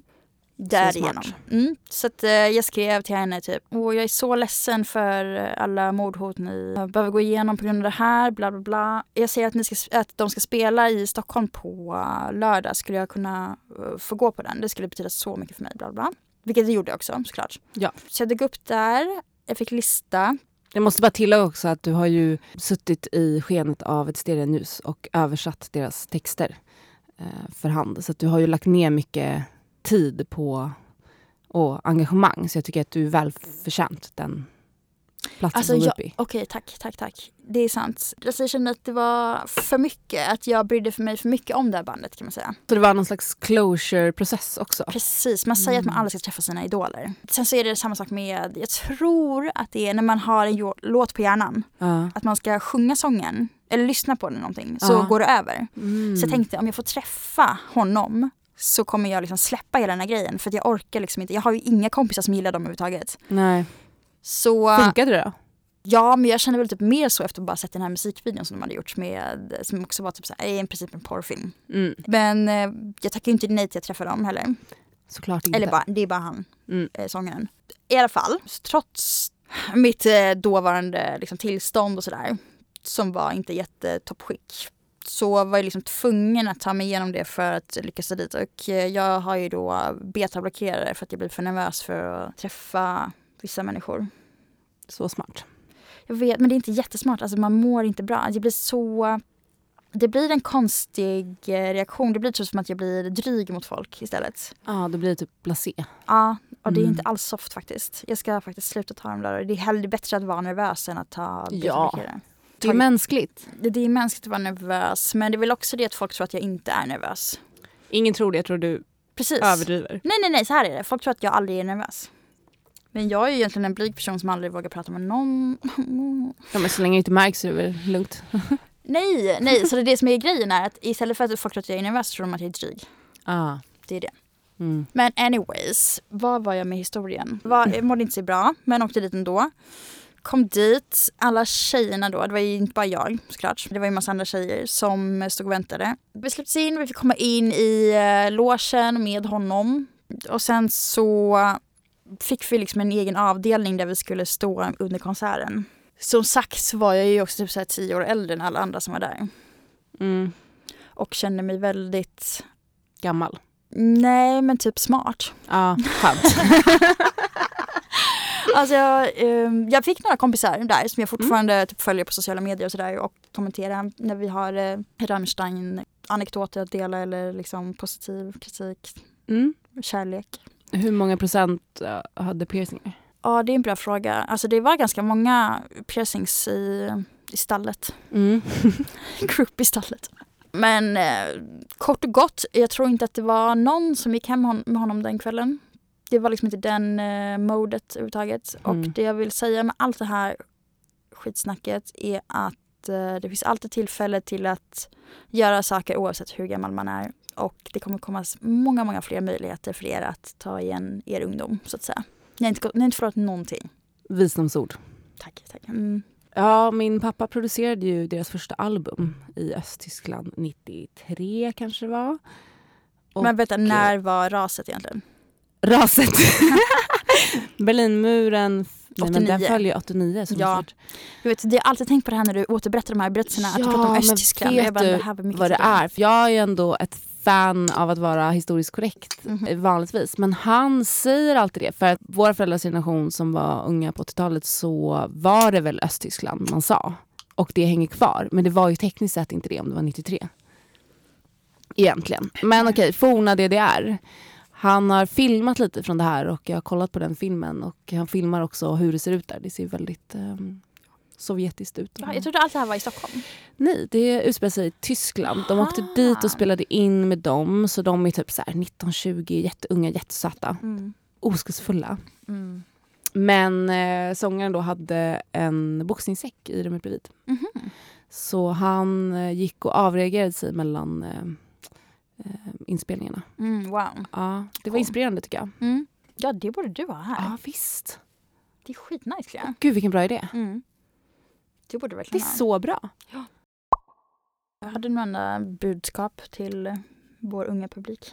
S2: Därigenom.
S1: smart.
S2: Mm, så att, eh, jag skrev till henne typ, Åh, jag är så ledsen för alla mordhot ni behöver gå igenom på grund av det här, bla bla bla. Jag ser att, ni ska, att de ska spela i Stockholm på eh, lördag, skulle jag kunna eh, få gå på den? Det skulle betyda så mycket för mig, bla bla. Vilket det gjorde också såklart.
S1: Ja.
S2: Så jag dök upp där, jag fick lista.
S1: Jag måste bara tillägga också att du har ju suttit i skenet av ett stereoljus och översatt deras texter eh, för hand. Så att du har ju lagt ner mycket tid på och engagemang. Så jag tycker att du är väl förtjänt den platsen
S2: Alltså,
S1: som groupie.
S2: okej, tack, tack, tack. Det är sant. Alltså, jag kände att det var för mycket, att jag brydde för mig för mycket om det här bandet kan man säga.
S1: Så det var någon slags closure-process också?
S2: Precis, man säger att man aldrig ska träffa sina idoler. Sen så är det samma sak med, jag tror att det är när man har en låt på hjärnan,
S1: Ja.
S2: att man ska sjunga sången, eller lyssna på den någonting, så
S1: Ja.
S2: går det över.
S1: Mm.
S2: Så jag tänkte om jag får träffa honom så kommer jag liksom släppa hela den här grejen för att jag orkar liksom inte, jag har ju inga kompisar som gillar dem överhuvudtaget.
S1: Nej.
S2: Så
S1: Funkade det då?
S2: ja, men jag känner väl typ mer så efter att bara sett den här musikvideon som de hade gjort med, som också var typ så här, i princip en porrfilm.
S1: Mm.
S2: Men eh, jag tackar ju inte nej till att träffa dem heller.
S1: Såklart inte.
S2: Eller bara, det är bara han,
S1: Mm.
S2: eh, sångaren. I alla fall, trots mitt eh, dåvarande liksom, tillstånd och sådär, som var inte jättetoppskick, så var jag liksom tvungen att ta mig igenom det för att lyckas ta dit. Och eh, jag har ju då betablockerare för att jag blir för nervös för att träffa vissa människor.
S1: Så smart.
S2: Jag vet, men det är inte jättesmart. Alltså man mår inte bra. Det blir så... Det blir en konstig eh, reaktion. Det blir typ som att jag blir dryg mot folk istället.
S1: Ja, då blir det typ blasé.
S2: Ja, och det är
S1: Mm.
S2: inte alls soft faktiskt. Jag ska faktiskt sluta ta dem där. Det är hellre bättre att vara nervös än att ta
S1: Ja. Det är mänskligt.
S2: Det, det är mänskligt att vara nervös, men det är väl också det att folk tror att jag inte är nervös.
S1: Ingen tror det, jag tror du
S2: Precis.
S1: överdriver.
S2: Nej, nej, nej, så här är det. Folk tror att jag aldrig är nervös. Men jag är ju egentligen en blyg person som aldrig vågar prata med någon.
S1: Ja, men så länge det inte märks så är det väl lugnt.
S2: Nej, nej, så det är det som är grejen är att istället för att folk tror att jag är nervös så tror de att jag är dryg.
S1: Ah.
S2: Det är det.
S1: Mm.
S2: Men anyways, vad var jag med historien? Var, jag mådde inte så bra, men åkte dit ändå. Kom dit, alla tjejerna då, det var ju inte bara jag såklart. Det var ju en massa andra tjejer som stod och väntade. Vi släpptes in, vi fick komma in i uh, logen med honom. Och sen så fick vi liksom en egen avdelning där vi skulle stå under konserten. Som sagt så var jag ju också typ så här tio år äldre än alla andra som var där.
S1: Mm.
S2: Och kände mig väldigt,
S1: Gammal.
S2: nej men typ smart.
S1: Ja, skönt.
S2: Alltså jag, ehm, jag fick några kompisar där som jag fortfarande typ följer på sociala medier och sådär och kommenterar när vi har eh, Rammstein-anekdoter att dela eller liksom positiv kritik,
S1: Mm.
S2: kärlek.
S1: Hur många procent eh, hade piercingar?
S2: Ja, det är en bra fråga. Alltså det var ganska många piercings i, i stallet.
S1: Mm.
S2: Group i stallet. Men eh, kort och gott, jag tror inte att det var någon som gick hem hon- med honom den kvällen. Det var liksom inte den eh, modet överhuvudtaget.
S1: Mm.
S2: Och det jag vill säga med allt det här skitsnacket är att eh, det finns alltid tillfälle till att göra saker oavsett hur gammal man är. Och det kommer komma många, många fler möjligheter för er att ta igen er ungdom så att säga. Ni har inte, ni har inte förlorat någonting.
S1: Visdomsord.
S2: Tack. tack. Mm.
S1: Ja, min pappa producerade ju deras första album i Östtyskland 93 kanske det var. Och
S2: Men vänta, när var raset egentligen?
S1: Raset. Berlinmuren. Nej, men den
S2: 89.
S1: följer 89. Så
S2: Ja. Jag, vet, jag har alltid tänkt på det här när du återberättar de här berättelserna, att du pratar om Östtyskland.
S1: vet
S2: Jag bara,
S1: du
S2: det här var mycket
S1: vad det är? För jag är ju ändå ett fan av att vara historiskt korrekt
S2: Mhm.
S1: eh, vanligtvis. Men han säger alltid det. För att våra föräldrars generation som var unga på 80-talet så var det väl Östtyskland man sa. Och det hänger kvar. Men det var ju tekniskt sett inte det om det var 93. Egentligen. Men okej, forna DDR. Han har filmat lite från det här och jag har kollat på den filmen. Och han filmar också hur det ser ut där. Det ser väldigt ehm, sovjetiskt ut.
S2: Ja, jag trodde allt det här var i Stockholm.
S1: Nej, det utspelar sig i Tyskland. De åkte
S2: Aha.
S1: dit och spelade in med dem. Så de är typ så här 19-20, jätteunga, jättesöta.
S2: Mm.
S1: Oskuldsfulla.
S2: Mm.
S1: Men eh, sångaren då hade en boxningssäck i rummet bredvid.
S2: Mhm.
S1: Så han eh, gick och avreagerade sig mellan eh, eh, inspelningarna.
S2: Mm, wow.
S1: Ja, det var inspirerande tycker jag.
S2: Mm. Ja, det borde du ha här.
S1: Ja, visst.
S2: Det är skitnice Clea.
S1: Gud vilken bra idé.
S2: Mm. Det borde du
S1: Det
S2: verkligen
S1: är
S2: ha.
S1: så bra.
S2: Jag hade några andra budskap till vår unga publik.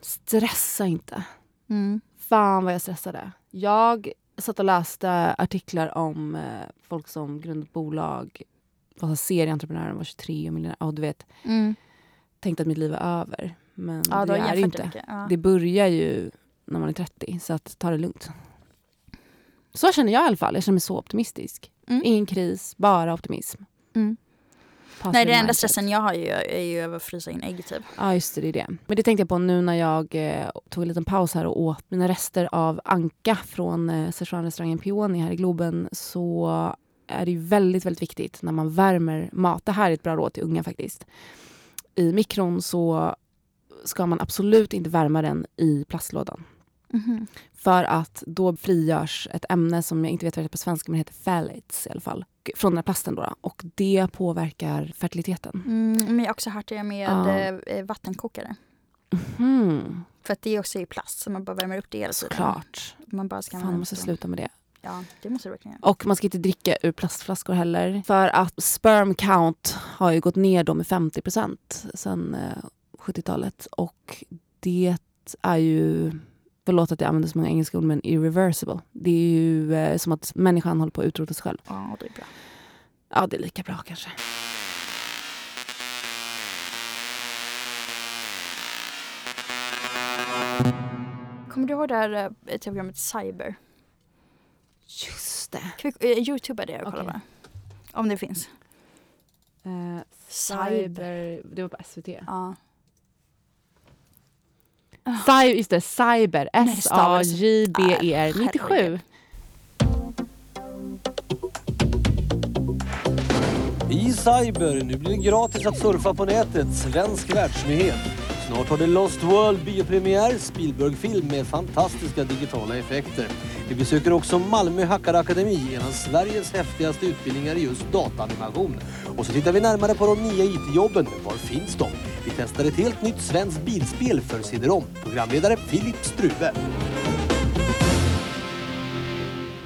S1: Stressa inte.
S2: Mm.
S1: Fan vad jag stressade. Jag satt och läste artiklar om eh, folk som grundat bolag, var serieentreprenörer, var 23 och miljonärer. Ja, du vet,
S2: Mm.
S1: tänkte att mitt liv är över. Men
S2: Ja,
S1: det är det inte.
S2: Ja.
S1: Det börjar ju när man är 30, så att ta det lugnt. Så känner jag i alla fall. Jag känner mig så optimistisk.
S2: Mm.
S1: Ingen kris, bara optimism.
S2: Mm. Nej, den enda stressen jag har ju, är ju över att frysa in ägg typ.
S1: Ja, just det, det är det. Men det tänkte jag på nu när jag eh, tog en liten paus här och åt mina rester av anka från eh, Szechuan-restaurangen Peony här i Globen så är det ju väldigt, väldigt viktigt när man värmer mat. Det här är ett bra råd till unga faktiskt. I mikron så ska man absolut inte värma den i plastlådan.
S2: Mhm.
S1: För att då frigörs ett ämne som jag inte vet vad det heter på svenska men det heter phthalates i alla fall. Från den här plasten då. Och det påverkar fertiliteten.
S2: Mm, men jag har också hört det med eh, vattenkokare.
S1: Hmm,
S2: För att det är också i plast så man bara värmer upp det hela tiden.
S1: såklart.
S2: Man bara ska
S1: Fan, jag måste sluta med det.
S2: Ja, det måste du verkligen göra.
S1: Och man ska inte dricka ur plastflaskor heller. För att sperm count har ju gått ner då med 50 sen eh, 70-talet. Och det är ju, förlåt att jag använder så många engelska ord, men irreversible. Det är ju eh, som att människan håller på att utrota sig själv.
S2: Ja, det är bra.
S1: Ja, det är lika bra kanske.
S2: Kommer du ihåg det här eh, tv-programmet Cyber?
S1: Just det.
S2: Kan vi uh, youtuba det och kolla
S1: Okej.
S2: Om det finns.
S1: Eh,
S2: Cyber.
S1: cyber, det var på SVT.
S2: Ja.
S1: Cyber, just det, Cyber.
S2: Nej,
S1: S-A-J-B-E-R
S2: Ah,
S1: 97.
S2: herregud.
S6: I cyber, nu blir det gratis att surfa på nätet. Svensk världsnyhet. Snart har The Lost World biopremiär, Spielberg-film med fantastiska digitala effekter. Vi besöker också Malmö Hackarakademi, en av Sveriges häftigaste utbildningar i just dataanimation. Och så tittar vi närmare på de nya IT-jobben. Var finns de? Vi testar ett helt nytt svenskt bilspel för CD-ROM. Programledare Filip Struve.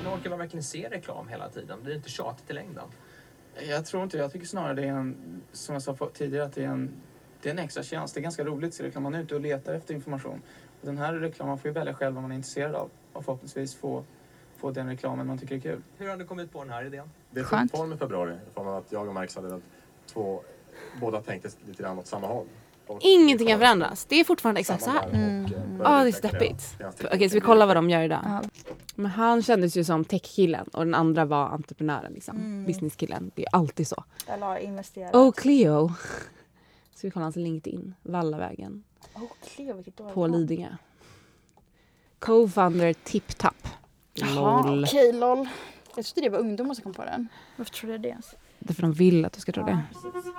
S7: Men orkar man verkligen se reklam hela tiden? Blir det inte tjatigt i längden?
S8: Jag tror inte Jag tycker snarare det är en, som jag sa tidigare, att det är en, det är en extra tjänst. Det är ganska roligt se reklam. Man är ute och letar efter information. Och den här reklamen får ju välja själv vad man är intresserad av och förhoppningsvis få, få den reklamen man tycker är kul.
S7: Hur har du kommit på den här idén?
S9: Det tog form i februari av att jag och Max hade två, båda tänkte lite grann åt samma håll. Och
S1: Ingenting kan förändras. Det är fortfarande exakt så här.
S9: och,
S2: Mm.
S9: eh,
S1: Ja,
S9: började
S1: det är steppigt. Okej, så vi kollar vad de gör idag.
S2: Ja.
S1: Men han kändes ju som techkillen och den andra var entreprenören. Liksom.
S2: Mm.
S1: Businesskillen. Det är alltid så.
S2: Eller har investerat.
S1: Oh, Cleo. Så vi kollar hans LinkedIn. Vallavägen.
S2: dåligt
S1: På. Lidingö. Co-founder TipTap.
S2: Jaha,
S1: Lol.
S2: okej lol. Jag trodde det var ungdomar som kom på den. Varför trodde jag det ens?
S1: Därför de vill att du ska tro det.
S2: Ja, precis.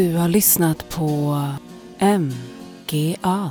S1: Du har lyssnat på MGA.